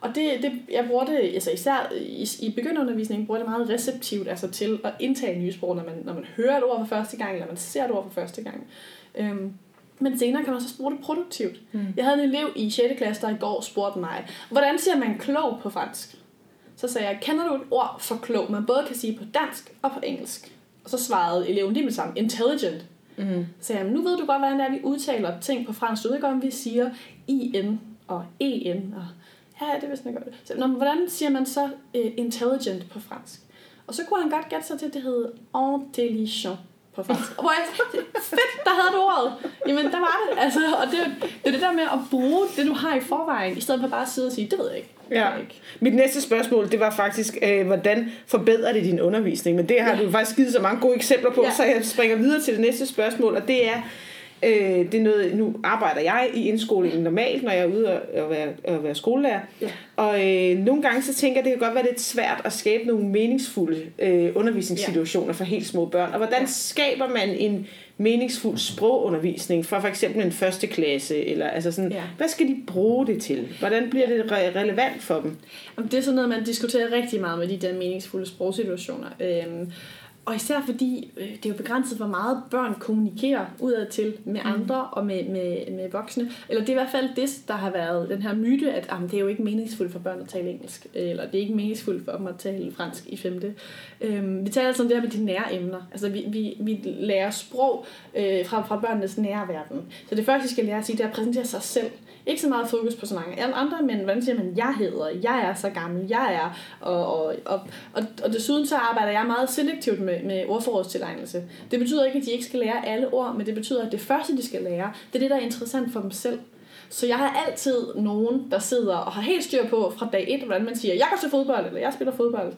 og det, det, jeg bruger det, altså især i, i begynderundervisningen, bruger det meget receptivt, altså til at indtage nye sprog, når man, når man hører et ord for første gang, eller man ser et ord for første gang. Øhm, men senere kan man så bruge det produktivt. Mm. Jeg havde en elev i 6. klasse, der i går spurgte mig, hvordan siger man klog på fransk? Så sagde jeg, kender du et ord for klog, man både kan sige på dansk og på engelsk? Og så svarede eleven lige med sammen, intelligent. Mm. Så sagde jeg, nu ved du godt, hvordan det er, vi udtaler ting på fransk. Du ved godt, om vi siger in og en. Og, ja, det vidste jeg godt. Så, når, hvordan siger man så uh, intelligent på fransk? Og så kunne han godt gætte sig til, at det hed intelligent på fransk. Hvor jeg fedt, der havde du ordet. Jamen, der var det. Altså, og det, det er det der med at bruge det, du har i forvejen, i stedet for bare at sidde og sige, det ved jeg ikke. Ja. Mit næste spørgsmål, det var faktisk, øh, hvordan forbedrer det din undervisning? Men det har ja. du faktisk givet så mange gode eksempler på, ja. så jeg springer videre til det næste spørgsmål, og det er, Øh, det er noget, nu arbejder jeg i indskolingen normalt, når jeg er ude og, være, og være skolelærer. Ja. Og øh, nogle gange så tænker jeg, det kan godt være lidt svært at skabe nogle meningsfulde øh, undervisningssituationer ja. for helt små børn. Og hvordan ja. skaber man en meningsfuld sprogundervisning for for eksempel en første klasse? Eller, altså sådan, ja. Hvad skal de bruge det til? Hvordan bliver det re- relevant for dem? Det er sådan noget, man diskuterer rigtig meget med de der meningsfulde sprogsituationer. Øhm, og især fordi øh, det er jo begrænset, hvor meget børn kommunikerer udad til med mm. andre og med, med, med voksne. Eller det er i hvert fald det, der har været den her myte, at jamen, det er jo ikke meningsfuldt for børn at tale engelsk. Eller det er ikke meningsfuldt for dem at tale fransk i femte. Øhm, vi taler altså om det her med de nære emner. Altså vi, vi, vi lærer sprog øh, fra, fra børnenes nære verden. Så det første, vi skal lære at sige, det er at præsentere sig selv. Ikke så meget fokus på så mange andre, men hvordan siger man, jeg hedder, jeg er så gammel, jeg er, og, og, og, og, og desuden så arbejder jeg meget selektivt med, med ordforrådstilegnelse. Det betyder ikke, at de ikke skal lære alle ord, men det betyder, at det første, de skal lære, det er det, der er interessant for dem selv. Så jeg har altid nogen, der sidder og har helt styr på fra dag 1, hvordan man siger, jeg går til fodbold, eller jeg spiller fodbold.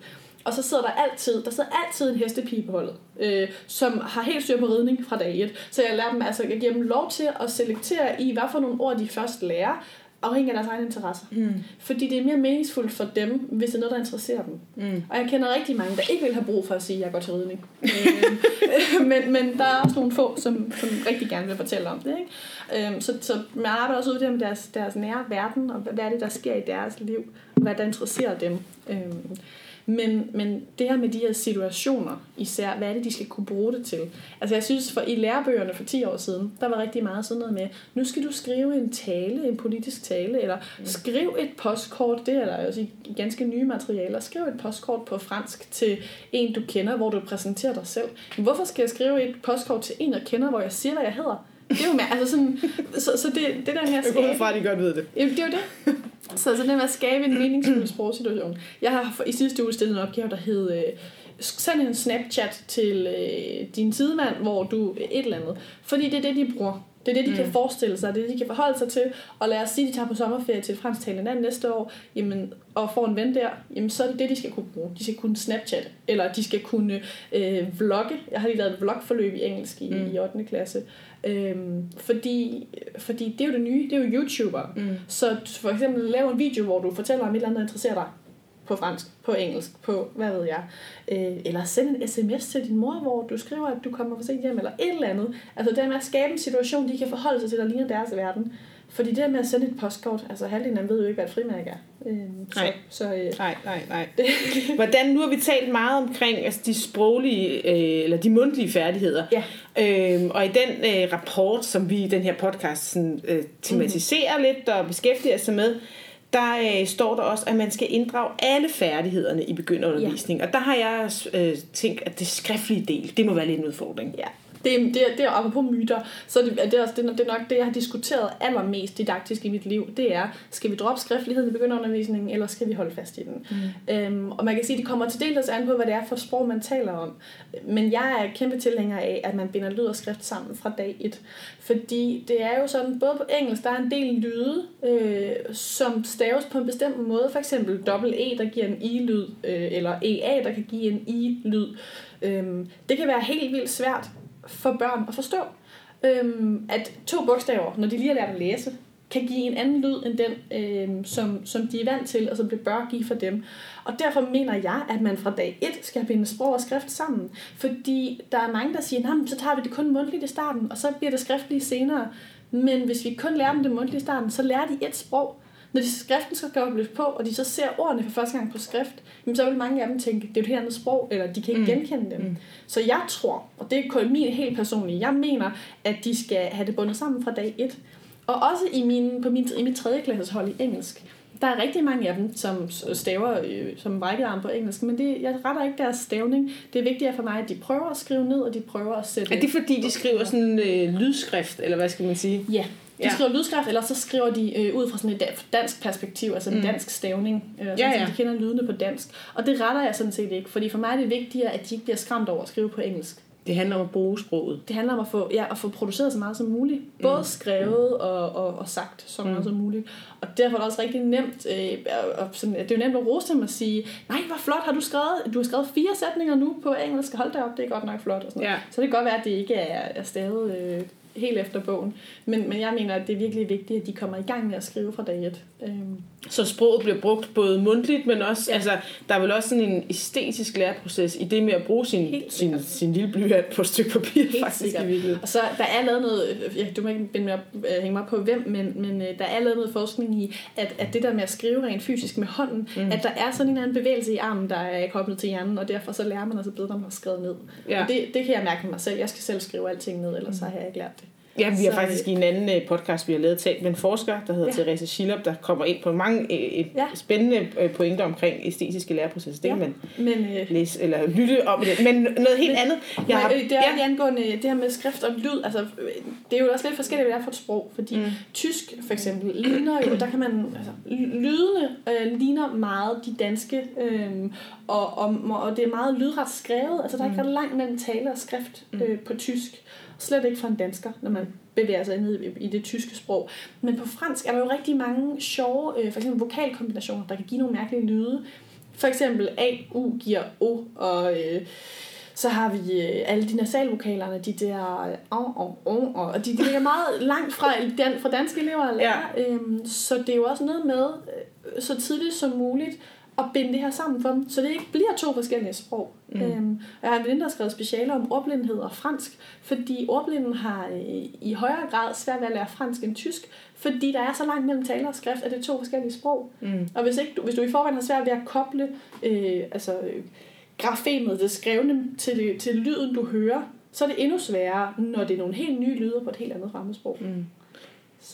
Og så sidder der altid, der sidder altid en hestepige på holdet, øh, som har helt styr på ridning fra dag 1. Så jeg lærer dem, altså jeg giver dem lov til at selektere i, hvad for nogle ord de først lærer, afhængig af deres egne interesser. Mm. Fordi det er mere meningsfuldt for dem, hvis det er noget, der interesserer dem. Mm. Og jeg kender rigtig mange, der ikke vil have brug for at sige, at jeg går til ridning. *laughs* øh, men, men der er også nogle få, som, som rigtig gerne vil fortælle om det. Ikke? Øh, så, så man arbejder også ud af deres, deres nære verden, og hvad er det, der sker i deres liv, og hvad der interesserer dem. Øh, Men, men det her med de her situationer især, hvad er det, de skal kunne bruge det til? Altså jeg synes, for i lærebøgerne for 10 år siden, der var rigtig meget sådan noget med, nu skal du skrive en tale, en politisk tale, eller mm. skriv et postkort, det er der også i ganske nye materialer, skriv et postkort på fransk til en, du kender, hvor du præsenterer dig selv. Men hvorfor skal jeg skrive et postkort til en, jeg kender, hvor jeg siger, hvad jeg hedder? Det er jo mere, altså sådan, så, så det, det der med at skabe... Jeg fra, at de godt ved det. Jamen, det er jo det. Så, så det med at skabe en meningsfuld sprogsituation. Jeg har i sidste uge stillet en opgave, der hed... Øh, send en Snapchat til øh, din sidemand, hvor du et eller andet. Fordi det er det, de bruger. Det er det, de mm. kan forestille sig, det er det, de kan forholde sig til. Og lad os sige, at de tager på sommerferie til et fransktalende land næste år, jamen, og får en ven der, jamen, så er det det, de skal kunne bruge. De skal kunne Snapchat, eller de skal kunne øh, vlogge. Jeg har lige lavet et vlogforløb i engelsk i, mm. i 8. klasse. Øhm, fordi, fordi det er jo det nye, det er jo YouTuber. Mm. Så for eksempel lave en video, hvor du fortæller om et eller andet, der interesserer dig på fransk, på engelsk, på hvad ved jeg. Øh, eller send en sms til din mor, hvor du skriver, at du kommer for sent hjem, eller et eller andet. Altså det med at skabe en situation, de kan forholde sig til, der ligner deres verden. Fordi det der med at sende et postkort, altså halvdelen af dem ved jo ikke, hvad et frimærke er. Øh, så, nej. Så, øh, nej, nej, nej. *laughs* Hvordan, nu har vi talt meget omkring altså de sproglige, øh, eller de mundtlige færdigheder. Ja. Øh, og i den øh, rapport, som vi i den her podcast sådan, øh, tematiserer mm. lidt og beskæftiger sig med, der øh, står der også, at man skal inddrage alle færdighederne i begynderundervisning. Ja. Og der har jeg øh, tænkt, at det skriftlige del, det må være lidt en udfordring. Ja, det, det, det er apropos myter, så det, det, er, det, er nok det, jeg har diskuteret allermest didaktisk i mit liv. Det er, skal vi droppe skriftligheden i begynderundervisningen, eller skal vi holde fast i den? Mm. Øhm, og man kan sige, at det kommer til dels an på, hvad det er for sprog, man taler om. Men jeg er kæmpe tilhænger af, at man binder lyd og skrift sammen fra dag et. Fordi det er jo sådan, både på engelsk, der er en del lyde, øh, som staves på en bestemt måde. For eksempel dobbelt E, der giver en I-lyd, øh, eller EA, der kan give en I-lyd. Øhm, det kan være helt vildt svært for børn at forstå. Øhm, at to bogstaver, når de lige har lært at læse, kan give en anden lyd end den, øhm, som, som de er vant til, og som det bør give for dem. Og derfor mener jeg, at man fra dag 1 skal binde sprog og skrift sammen. Fordi der er mange, der siger, at så tager vi det kun mundtligt i starten, og så bliver det skriftligt senere. Men hvis vi kun lærer dem det mundtligt i starten, så lærer de et sprog. Når de skriften skal kobles på, og de så ser ordene for første gang på skrift, jamen, så vil mange af dem tænke, det er et helt andet sprog, eller de kan ikke mm. genkende dem. Mm. Så jeg tror, og det er kun min helt personlige, jeg mener, at de skal have det bundet sammen fra dag 1. Og også i, min, på min, i mit tredje klasses hold i engelsk, der er rigtig mange af dem, som staver øh, som brækket arm på engelsk, men det, jeg retter ikke deres stavning. Det er vigtigt for mig, at de prøver at skrive ned, og de prøver at sætte... Er det fordi, de skriver sådan øh, lydskrift, eller hvad skal man sige? Ja, de ja. skriver lydskrift, eller så skriver de øh, ud fra sådan et dansk perspektiv, altså en mm. dansk stavning, øh, ja, ja. så de kender lydene på dansk. Og det retter jeg sådan set ikke, fordi for mig er det vigtigere, at de ikke bliver skræmt over at skrive på engelsk. Det handler om at bruge sproget. Det handler om at få, ja, at få produceret så meget som muligt. Både mm. skrevet og, og, og sagt så meget mm. som muligt. Og derfor er det også rigtig nemt, øh, og sådan, det er jo nemt at rose dem at sige, nej, hvor flot har du skrevet, du har skrevet fire sætninger nu på engelsk, hold da op, det er godt nok flot. Og sådan ja. Så det kan godt være, at det ikke er, er stadig øh, helt efter bogen. Men, men jeg mener, at det er virkelig vigtigt, at de kommer i gang med at skrive fra dag et. Øhm. Så sproget bliver brugt både mundtligt, men også, ja. altså, der er vel også sådan en æstetisk læreproces i det med at bruge sin, sin, sin lille blyant på et stykke papir, helt faktisk sikkert. i Og så der er lavet noget, ja, du må ikke binde mig, uh, hænge mig på hvem, men, men uh, der er lavet noget forskning i, at, at det der med at skrive rent fysisk med hånden, mm. at der er sådan en anden bevægelse i armen, der er koblet til hjernen, og derfor så lærer man altså bedre, når man har skrevet ned. Ja. Og det, det kan jeg mærke mig selv. Jeg skal selv skrive alting ned, ellers mm. så har jeg ikke lært det. Ja, vi har så, faktisk i en anden øh, podcast, vi har lavet talt med en forsker, der hedder ja. Therese Schillop, der kommer ind på mange øh, et ja. spændende øh, pointer omkring æstetiske læreprocesser. Det ja. kan man men, øh, læse eller lytte om det. Men noget helt men, andet. Jeg har, det er ja. angående det her med skrift og lyd. Altså, det er jo også lidt forskelligt, hvad det er for et sprog. Fordi mm. tysk for eksempel ligner jo, der kan man, altså, lydene øh, ligner meget de danske, øh, og, og, og det er meget lydret skrevet. Altså, der er ikke mm. ret langt mellem tale og skrift mm. øh, på tysk. Slet ikke for en dansker, når man bevæger sig ned i det tyske sprog. Men på fransk er der jo rigtig mange sjove, øh, for eksempel vokalkombinationer, der kan give nogle mærkelige lyde. For eksempel A, U giver O, og øh, så har vi øh, alle de nasalvokalerne, de der øh, og, og, og, de, de ligger meget *laughs* langt fra, dan, fra danske elever lære. Ja. Øhm, så det er jo også noget med, øh, så tidligt som muligt, at binde det her sammen for dem, så det ikke bliver to forskellige sprog. Mm. Øhm, jeg har en veninde, der har skrevet speciale om ordblindhed og fransk, fordi ordblinden har øh, i højere grad svært ved at lære fransk end tysk, fordi der er så langt mellem taler og skrift, at det er to forskellige sprog. Mm. Og hvis, ikke, du, hvis du i forvejen har svært ved at koble øh, altså, øh, grafemet, det skrevne, til, det, til lyden, du hører, så er det endnu sværere, når det er nogle helt nye lyder på et helt andet fremmedsprog. Mm.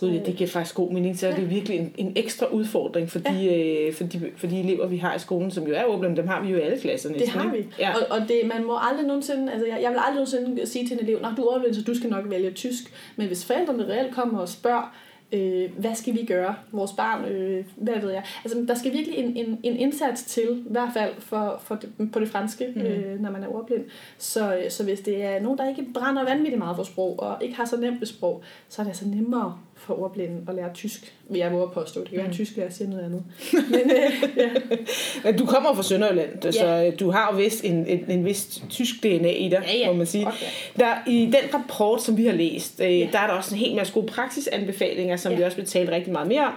Gud, ja, det giver faktisk god mening. Så er det virkelig en, en ekstra udfordring for de, ja. øh, for, de, for de elever, vi har i skolen, som jo er ordblinde. Dem har vi jo i alle klasser næsten. Det har vi. Ja. Og, og det, man må aldrig nogensinde, altså jeg, jeg vil aldrig nogensinde sige til en elev, at du er så du skal nok vælge tysk. Men hvis forældrene reelt kommer og spørger, øh, hvad skal vi gøre? Vores barn, øh, hvad ved jeg. Altså, der skal virkelig en, en, en indsats til, i hvert fald for, for det, på det franske, mm. øh, når man er ordblind. Så, øh, så hvis det er nogen, der ikke brænder vanvittigt meget for sprog, og ikke har så nemt ved sprog, så er det altså nemmere for ordblinde at lære tysk, vil jeg våge at påstå. Det kan være mm. tysk, jeg siger noget andet. *laughs* Men, øh, ja. Men du kommer fra Sønderjylland, ja. så du har jo vist en, en, en vis tysk DNA i dig, ja, ja. må man sige. Okay. Der, I den rapport, som vi har læst, øh, ja. der er der også en hel masse gode praksisanbefalinger, som ja. vi også vil tale rigtig meget mere om.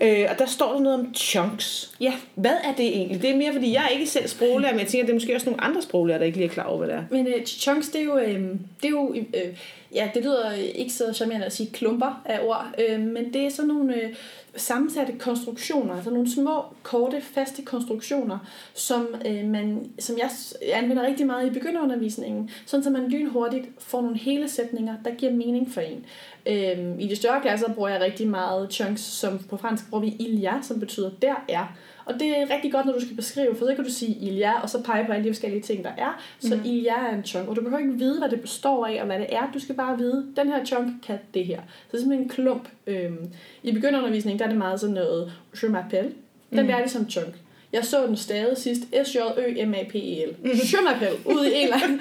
Ja. Øh, og der står der noget om chunks. Ja. Hvad er det egentlig? Det er mere, fordi jeg er ikke selv sproglærer, men jeg tænker, at det er måske også nogle andre sproglærer, der ikke lige er klar over, hvad det er. Men uh, chunks, det er jo... Øh, det er jo øh, ja, det lyder ikke så charmerende at sige klumper af ord, øh, men det er sådan nogle øh, sammensatte konstruktioner, altså nogle små, korte, faste konstruktioner, som, øh, man, som jeg anvender rigtig meget i begynderundervisningen, sådan så man lynhurtigt får nogle hele sætninger, der giver mening for en. Øh, I de større klasser bruger jeg rigtig meget chunks, som på fransk bruger vi il ya, som betyder der er. Og det er rigtig godt, når du skal beskrive, for så kan du sige Ilja, og så pege på alle de forskellige ting, der er. Så mm. Ilja er en chunk, og du behøver ikke vide, hvad det består af, og hvad det er. Du skal bare vide, den her chunk kan det her. Så det er simpelthen en klump. Øhm, I begynderundervisning, der er det meget sådan noget, je m'appelle. Den mm. er det som chunk. Jeg så den stadig sidst. S-J-Ø-M-A-P-E-L. Mm. Je m'appelle. Ude i en eller anden.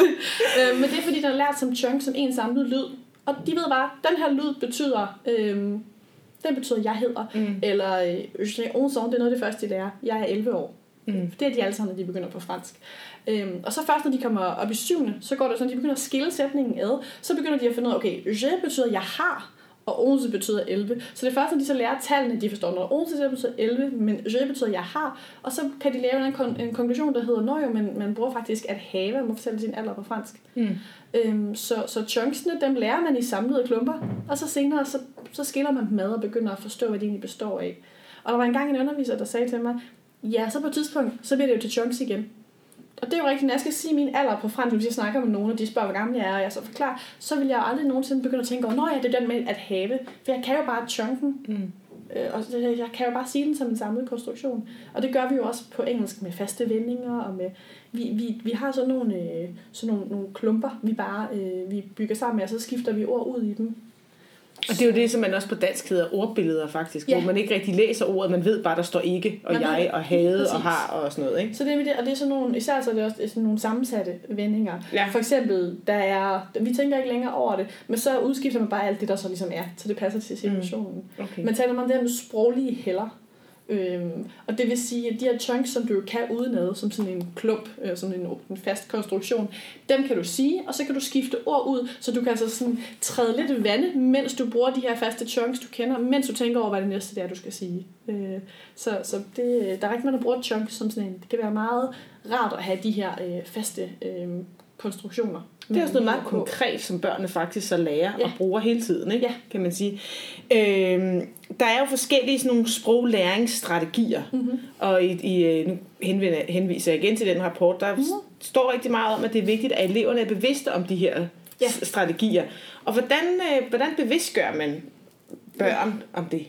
*laughs* øhm, men det er fordi, den er lært som chunk, som en samlet lyd. Og de ved bare, den her lyd betyder øhm, den betyder, jeg hedder. Mm. Eller, øh, je 11 ans, det er noget af det første, de lærer. Jeg er 11 år. Mm. Det er de alle sammen, når de begynder på fransk. Øhm, og så først, når de kommer op i syvende, så går det sådan, at de begynder at skille sætningen ad. Så begynder de at finde ud af, okay, je betyder, jeg har og 11 betyder 11. Så det først, når de så lærer tallene, de forstår, når 11 betyder 11, men je betyder jeg har, og så kan de lave en, kon- en konklusion, der hedder, når jo, men man bruger faktisk at have, man må fortælle sin alder på fransk. Mm. Øhm, så, så chunksene, dem lærer man i samlede klumper, og så senere, så, så skiller man dem ad og begynder at forstå, hvad de egentlig består af. Og der var engang en underviser, der sagde til mig, ja, så på et tidspunkt, så bliver det jo til chunks igen og det er jo rigtigt, når jeg skal sige min alder på fransk, hvis jeg snakker med nogen, og de spørger, hvor gammel jeg er, og jeg så forklarer, så vil jeg aldrig nogensinde begynde at tænke over, nå ja, det er den med at have, for jeg kan jo bare chunken, mm. øh, og jeg kan jo bare sige den som en samlet konstruktion. Og det gør vi jo også på engelsk med faste vendinger, og med, vi, vi, vi har sådan nogle, øh, sådan nogle, nogle klumper, vi bare øh, vi bygger sammen med, og så skifter vi ord ud i dem. Og det er jo det, som man også på dansk hedder ordbilleder faktisk, ja. hvor man ikke rigtig læser ordet, man ved bare, der står ikke, og man jeg, og havde, og har, og sådan noget. Ikke? Så det er det, og det er sådan nogle, især så er det også sådan nogle sammensatte vendinger. Ja. For eksempel, der er, vi tænker ikke længere over det, men så udskifter man bare alt det, der så ligesom er, så det passer til situationen. Mm. Okay. Man taler om det her med sproglige heller. Øhm, og det vil sige, at de her chunks, som du kan udenad, som sådan en klump, øh, sådan en, en fast konstruktion, dem kan du sige, og så kan du skifte ord ud, så du kan altså sådan træde lidt vande, mens du bruger de her faste chunks, du kender, mens du tænker over, hvad det næste det er, du skal sige. Øh, så så det, der er ikke nogen, der bruger chunks som sådan en. Det kan være meget rart at have de her øh, faste øh, konstruktioner. Det er også noget meget konkret, som børnene faktisk så lærer ja. og bruger hele tiden, ikke? Ja. kan man sige. Øhm, der er jo forskellige sådan nogle sproglæringsstrategier, mm-hmm. og i, i, øh, nu henviser jeg igen til den rapport, der mm-hmm. står rigtig meget om, at det er vigtigt, at eleverne er bevidste om de her ja. strategier. Og hvordan, øh, hvordan bevidstgør man børn om det?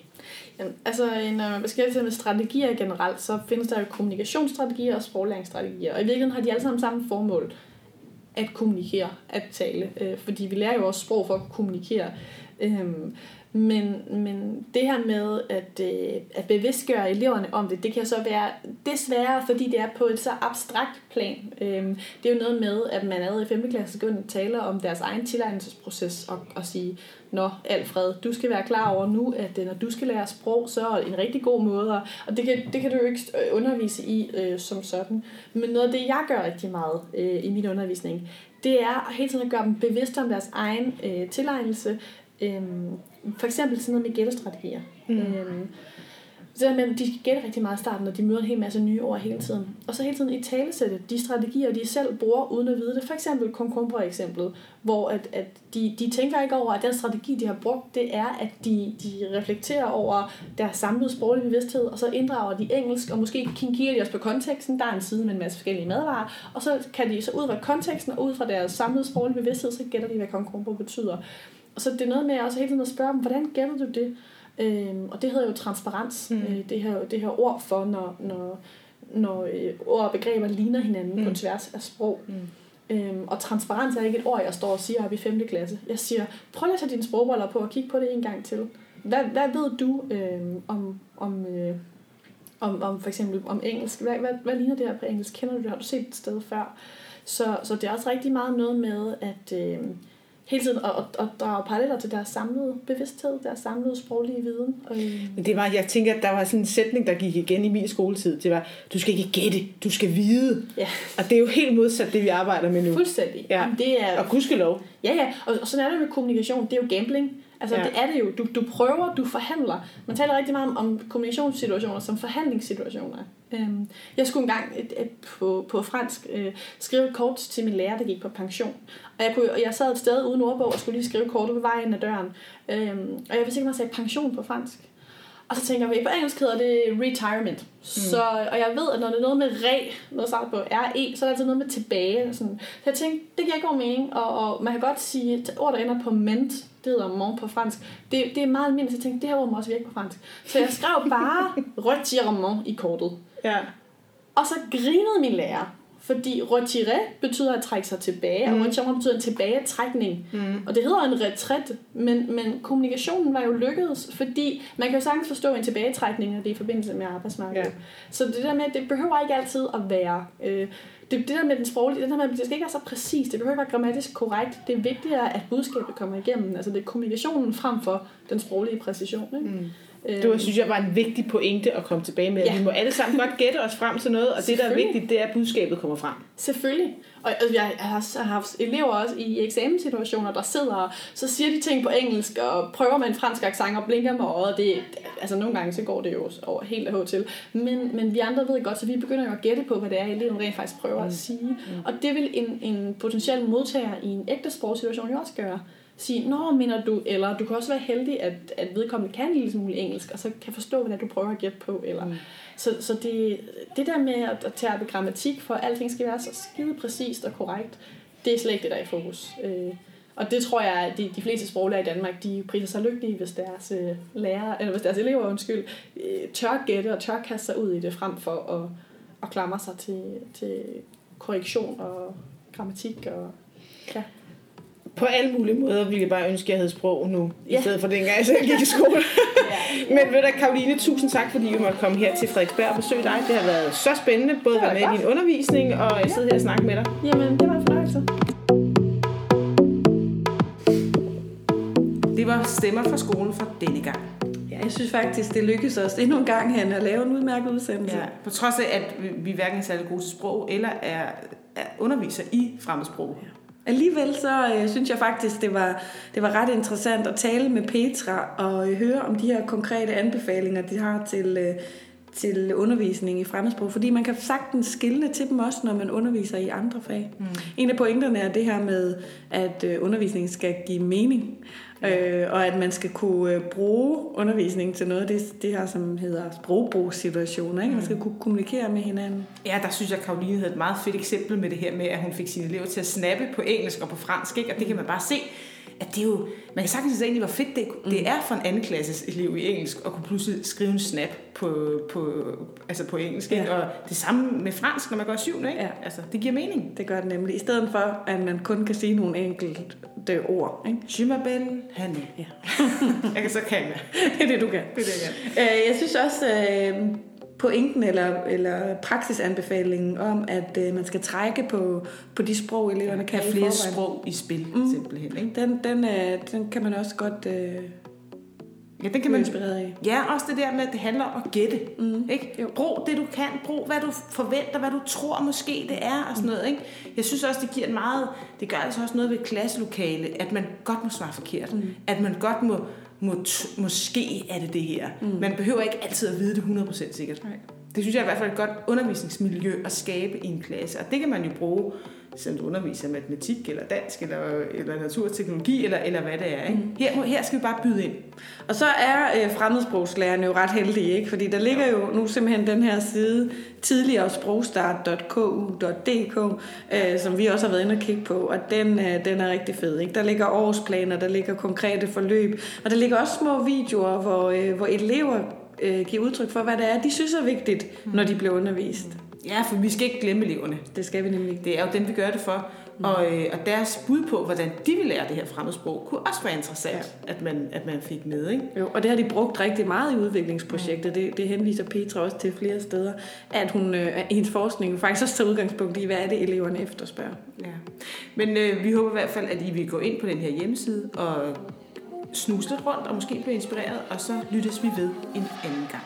Jamen, altså, når man beskæftiger sig med strategier generelt, så findes der jo kommunikationsstrategier og sproglæringsstrategier. Og i virkeligheden har de alle sammen samme formål at kommunikere, at tale. Øh, fordi vi lærer jo også sprog for at kommunikere. Øh, men, men det her med at, øh, at bevidstgøre eleverne om det, det kan så være desværre, fordi det er på et så abstrakt plan. Øh, det er jo noget med, at man allerede i 5. klasse begynder taler om deres egen tilegnelsesproces og, og sige, Nå, Alfred, du skal være klar over nu, at øh, når du skal lære sprog, så er det en rigtig god måde, og det kan, det kan du jo ikke øh, undervise i øh, som sådan. Men noget af det, jeg gør rigtig meget øh, i min undervisning, det er hele tiden at gøre dem bevidste om deres egen øh, tilegnelse. Øhm, for eksempel sådan noget med gættestrategier. Mm. Øh, Så det med, de skal gætte rigtig meget i starten, når de møder en hel masse nye ord hele tiden. Og så hele tiden i talesætte de strategier, de selv bruger, uden at vide det. For eksempel konkumbra-eksemplet, hvor at, at de, de tænker ikke over, at den strategi, de har brugt, det er, at de, de reflekterer over deres samlede sproglige bevidsthed, og så inddrager de engelsk, og måske kigger de også på konteksten. Der er en side med en masse forskellige madvarer, og så kan de så ud fra konteksten og ud fra deres samlede sproglige bevidsthed, så gætter de, hvad konkumbra betyder. Så det er noget med også hele tiden at spørge dem, hvordan gætter du det? Øhm, og det hedder jo transparens, mm. øh, det, her, det her ord for, når, når, når øh, ord og begreber ligner hinanden mm. på tværs af sprog. Mm. Øhm, og transparens er ikke et ord, jeg står og siger op i 5. klasse. Jeg siger, prøv at tage dine sprogbriller på og kigge på det en gang til. Hvad, hvad ved du øh, om, om, øh, om, om for eksempel om engelsk? Hvad, hvad, hvad ligner det her på engelsk? Kender du det? Har du set det et sted før? Så, så det er også rigtig meget noget med, at... Øh, hele tiden at, at drage paralleller til deres samlede bevidsthed, deres samlede sproglige viden. Men det var, jeg tænker, at der var sådan en sætning, der gik igen i min skoletid. Det var, du skal ikke gætte, du skal vide. Ja. Og det er jo helt modsat det, vi arbejder med nu. Fuldstændig. Ja. Jamen, det er, og gudskelov. Ja, ja. Og, og sådan er det med kommunikation. Det er jo gambling. Altså, ja. det er det jo. Du, du prøver, du forhandler. Man taler rigtig meget om, om kommunikationssituationer som forhandlingssituationer. Øhm, jeg skulle engang et, et, på, på fransk øh, skrive et kort til min lærer, der gik på pension. Og jeg, kunne, og jeg sad et sted uden ordbog og skulle lige skrive kortet på vejen af døren. Øhm, og jeg vidste ikke, om jeg sagde pension på fransk. Og så tænker jeg, på engelsk hedder det retirement. Mm. Så, og jeg ved, at når det er noget med re, noget starter på RE, så er det altid noget med tilbage. Sådan. Så jeg tænkte, det giver god mening. Og, og man kan godt sige, at ord, der ender på ment, det hedder mon på fransk. Det, det er meget almindeligt, så jeg tænkte, det her ord må også virke på fransk. Så jeg skrev bare *laughs* retirement i kortet. Ja. Og så grinede min lærer, fordi retiré betyder at trække sig tilbage, mm. og retirement betyder en tilbagetrækning. Mm. Og det hedder en retræt, men, men kommunikationen var jo lykkedes, fordi man kan jo sagtens forstå en tilbagetrækning, når det er i forbindelse med arbejdsmarkedet. Ja. Så det der med, det behøver ikke altid at være... Øh, det, det der med den sproglige, det der med, det skal ikke være så præcis, det behøver ikke være grammatisk korrekt. Det er vigtigere, at budskabet kommer igennem. Altså det er kommunikationen frem for den sproglige præcision. Ikke? Mm. Det var, synes jeg var en vigtig pointe at komme tilbage med. Ja. Vi må alle sammen godt gætte os frem til noget, og det, der er vigtigt, det er, at budskabet kommer frem. Selvfølgelig. Og jeg har haft elever også i eksamenssituationer, der sidder og så siger de ting på engelsk, og prøver med en fransk accent og blinker med øjet. Det, altså nogle gange så går det jo over helt af til. Men, men vi andre ved godt, så vi begynder jo at gætte på, hvad det er, eleven rent faktisk prøver mm. at sige. Mm. Og det vil en, en potentiel modtager i en ægte sprogsituation jo også gøre sige, nå, mener du, eller du kan også være heldig, at, at vedkommende kan en lille smule engelsk, og så kan forstå, hvad du prøver at gætte på. Eller. Mm. Så, så det, det der med at, tage grammatik, for at alting skal være så skide præcist og korrekt, det er slet ikke det, der er i fokus. Øh, og det tror jeg, at de, de fleste sproglærer i Danmark, de priser sig lykkelige, hvis deres, øh, lærer, eller hvis deres elever undskyld, øh, tør gætte og tør kaste sig ud i det, frem for at, at klamre sig til, til korrektion og grammatik. Og, ja på alle mulige måder ville jeg bare ønske, at jeg havde sprog nu, ja. i stedet for dengang jeg selv gik i skole. *laughs* ja. Men ved du, Karoline, tusind tak, fordi du måtte komme her til Frederiksberg og besøge dig. Det har været så spændende, både at være med godt. i din undervisning og at sidde her og snakke med dig. Jamen, det var en fornøjelse. Det var stemmer fra skolen for denne gang. Ja, jeg synes faktisk, det lykkedes os endnu en gang hen at lave en udmærket udsendelse. Ja, på trods af, at vi hverken er særlig gode til sprog, eller er, er underviser i fremmedsprog. Ja. Alligevel så øh, synes jeg faktisk, det var, det var ret interessant at tale med Petra og øh, høre om de her konkrete anbefalinger, de har til, øh, til undervisning i fremmedsprog, fordi man kan sagtens skille til dem også, når man underviser i andre fag. Mm. En af pointerne er det her med, at øh, undervisningen skal give mening. Øh, og at man skal kunne øh, bruge undervisningen til noget af det, det her, som hedder sprogbrugsituationer. Ikke? Man skal mm. kunne kommunikere med hinanden. Ja, der synes jeg, at Karoline havde et meget fedt eksempel med det her med, at hun fik sine elever til at snappe på engelsk og på fransk. Ikke? Og det kan man bare se, at det er jo, man kan sagtens sige, hvor fedt det, det mm. er for en anden klasses elev i engelsk at kunne pludselig skrive en snap på, på, altså på engelsk. Ja. Og det samme med fransk, når man går syvende. Ikke? Ja. Altså, det giver mening. Det gør det nemlig. I stedet for, at man kun kan sige nogle enkelte ord. Ikke? M'appelle Hanne. Ja. *laughs* jeg kan så kan jeg. *laughs* det er det, du kan. Det er det, jeg kan. Øh, jeg synes også, øh, pointen eller, eller praksisanbefalingen om, at øh, man skal trække på, på de sprog, eleverne kan have flere sprog i spil, mm. simpelthen. Ikke? Den, den, øh, den kan man også godt øh, Ja, den kan man... inspireret af. Ja, også det der med, at det handler om at gætte. Mm. Ikke? Jo. Brug det, du kan. Brug, hvad du forventer, hvad du tror måske det er, og sådan noget. Ikke? Jeg synes også, det giver en meget... Det gør altså også noget ved klasselokale, at man godt må svare forkert. Mm. At man godt må... må måske er det det her. Mm. Man behøver ikke altid at vide det 100% sikkert. Nej. Det synes jeg er i hvert fald et godt undervisningsmiljø at skabe i en klasse. Og det kan man jo bruge, selvom du underviser matematik, eller dansk, eller, eller natur og teknologi, eller, eller hvad det er. Ikke? Mm. Her, her skal vi bare byde ind. Og så er øh, fremmedsprogslærerne jo ret heldige, ikke? fordi der ligger jo nu simpelthen den her side, tidligere sprogstart.ku.dk, øh, som vi også har været inde og kigge på, og den, øh, den er rigtig fed. Ikke? Der ligger årsplaner, der ligger konkrete forløb, og der ligger også små videoer, hvor, øh, hvor elever øh, giver udtryk for, hvad det er, de synes er vigtigt, når de bliver undervist. Ja, for vi skal ikke glemme eleverne. Det skal vi nemlig ikke. Det er jo dem, vi gør det for. Mm. Og, øh, og deres bud på, hvordan de vil lære det her fremmedsprog, kunne også være interessant, ja. at, man, at man fik med. Ikke? Jo, og det har de brugt rigtig meget i udviklingsprojektet. Det, det henviser Petra også til flere steder, at hun øh, hendes forskning faktisk også tager udgangspunkt i, hvad er det, eleverne efterspørger. Ja. Men øh, vi håber i hvert fald, at I vil gå ind på den her hjemmeside og snuse lidt rundt og måske blive inspireret, og så lyttes vi ved en anden gang.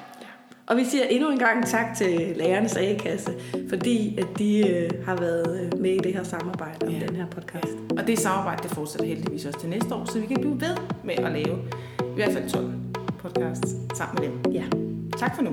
Og vi siger endnu en gang tak til Lærernes A-kasse, fordi at de øh, har været øh, med i det her samarbejde om Ja. den her podcast. Og det samarbejde, det fortsætter heldigvis også til næste år, så vi kan blive ved med at lave i hvert fald 12 podcasts sammen med dem. Ja. Tak for nu.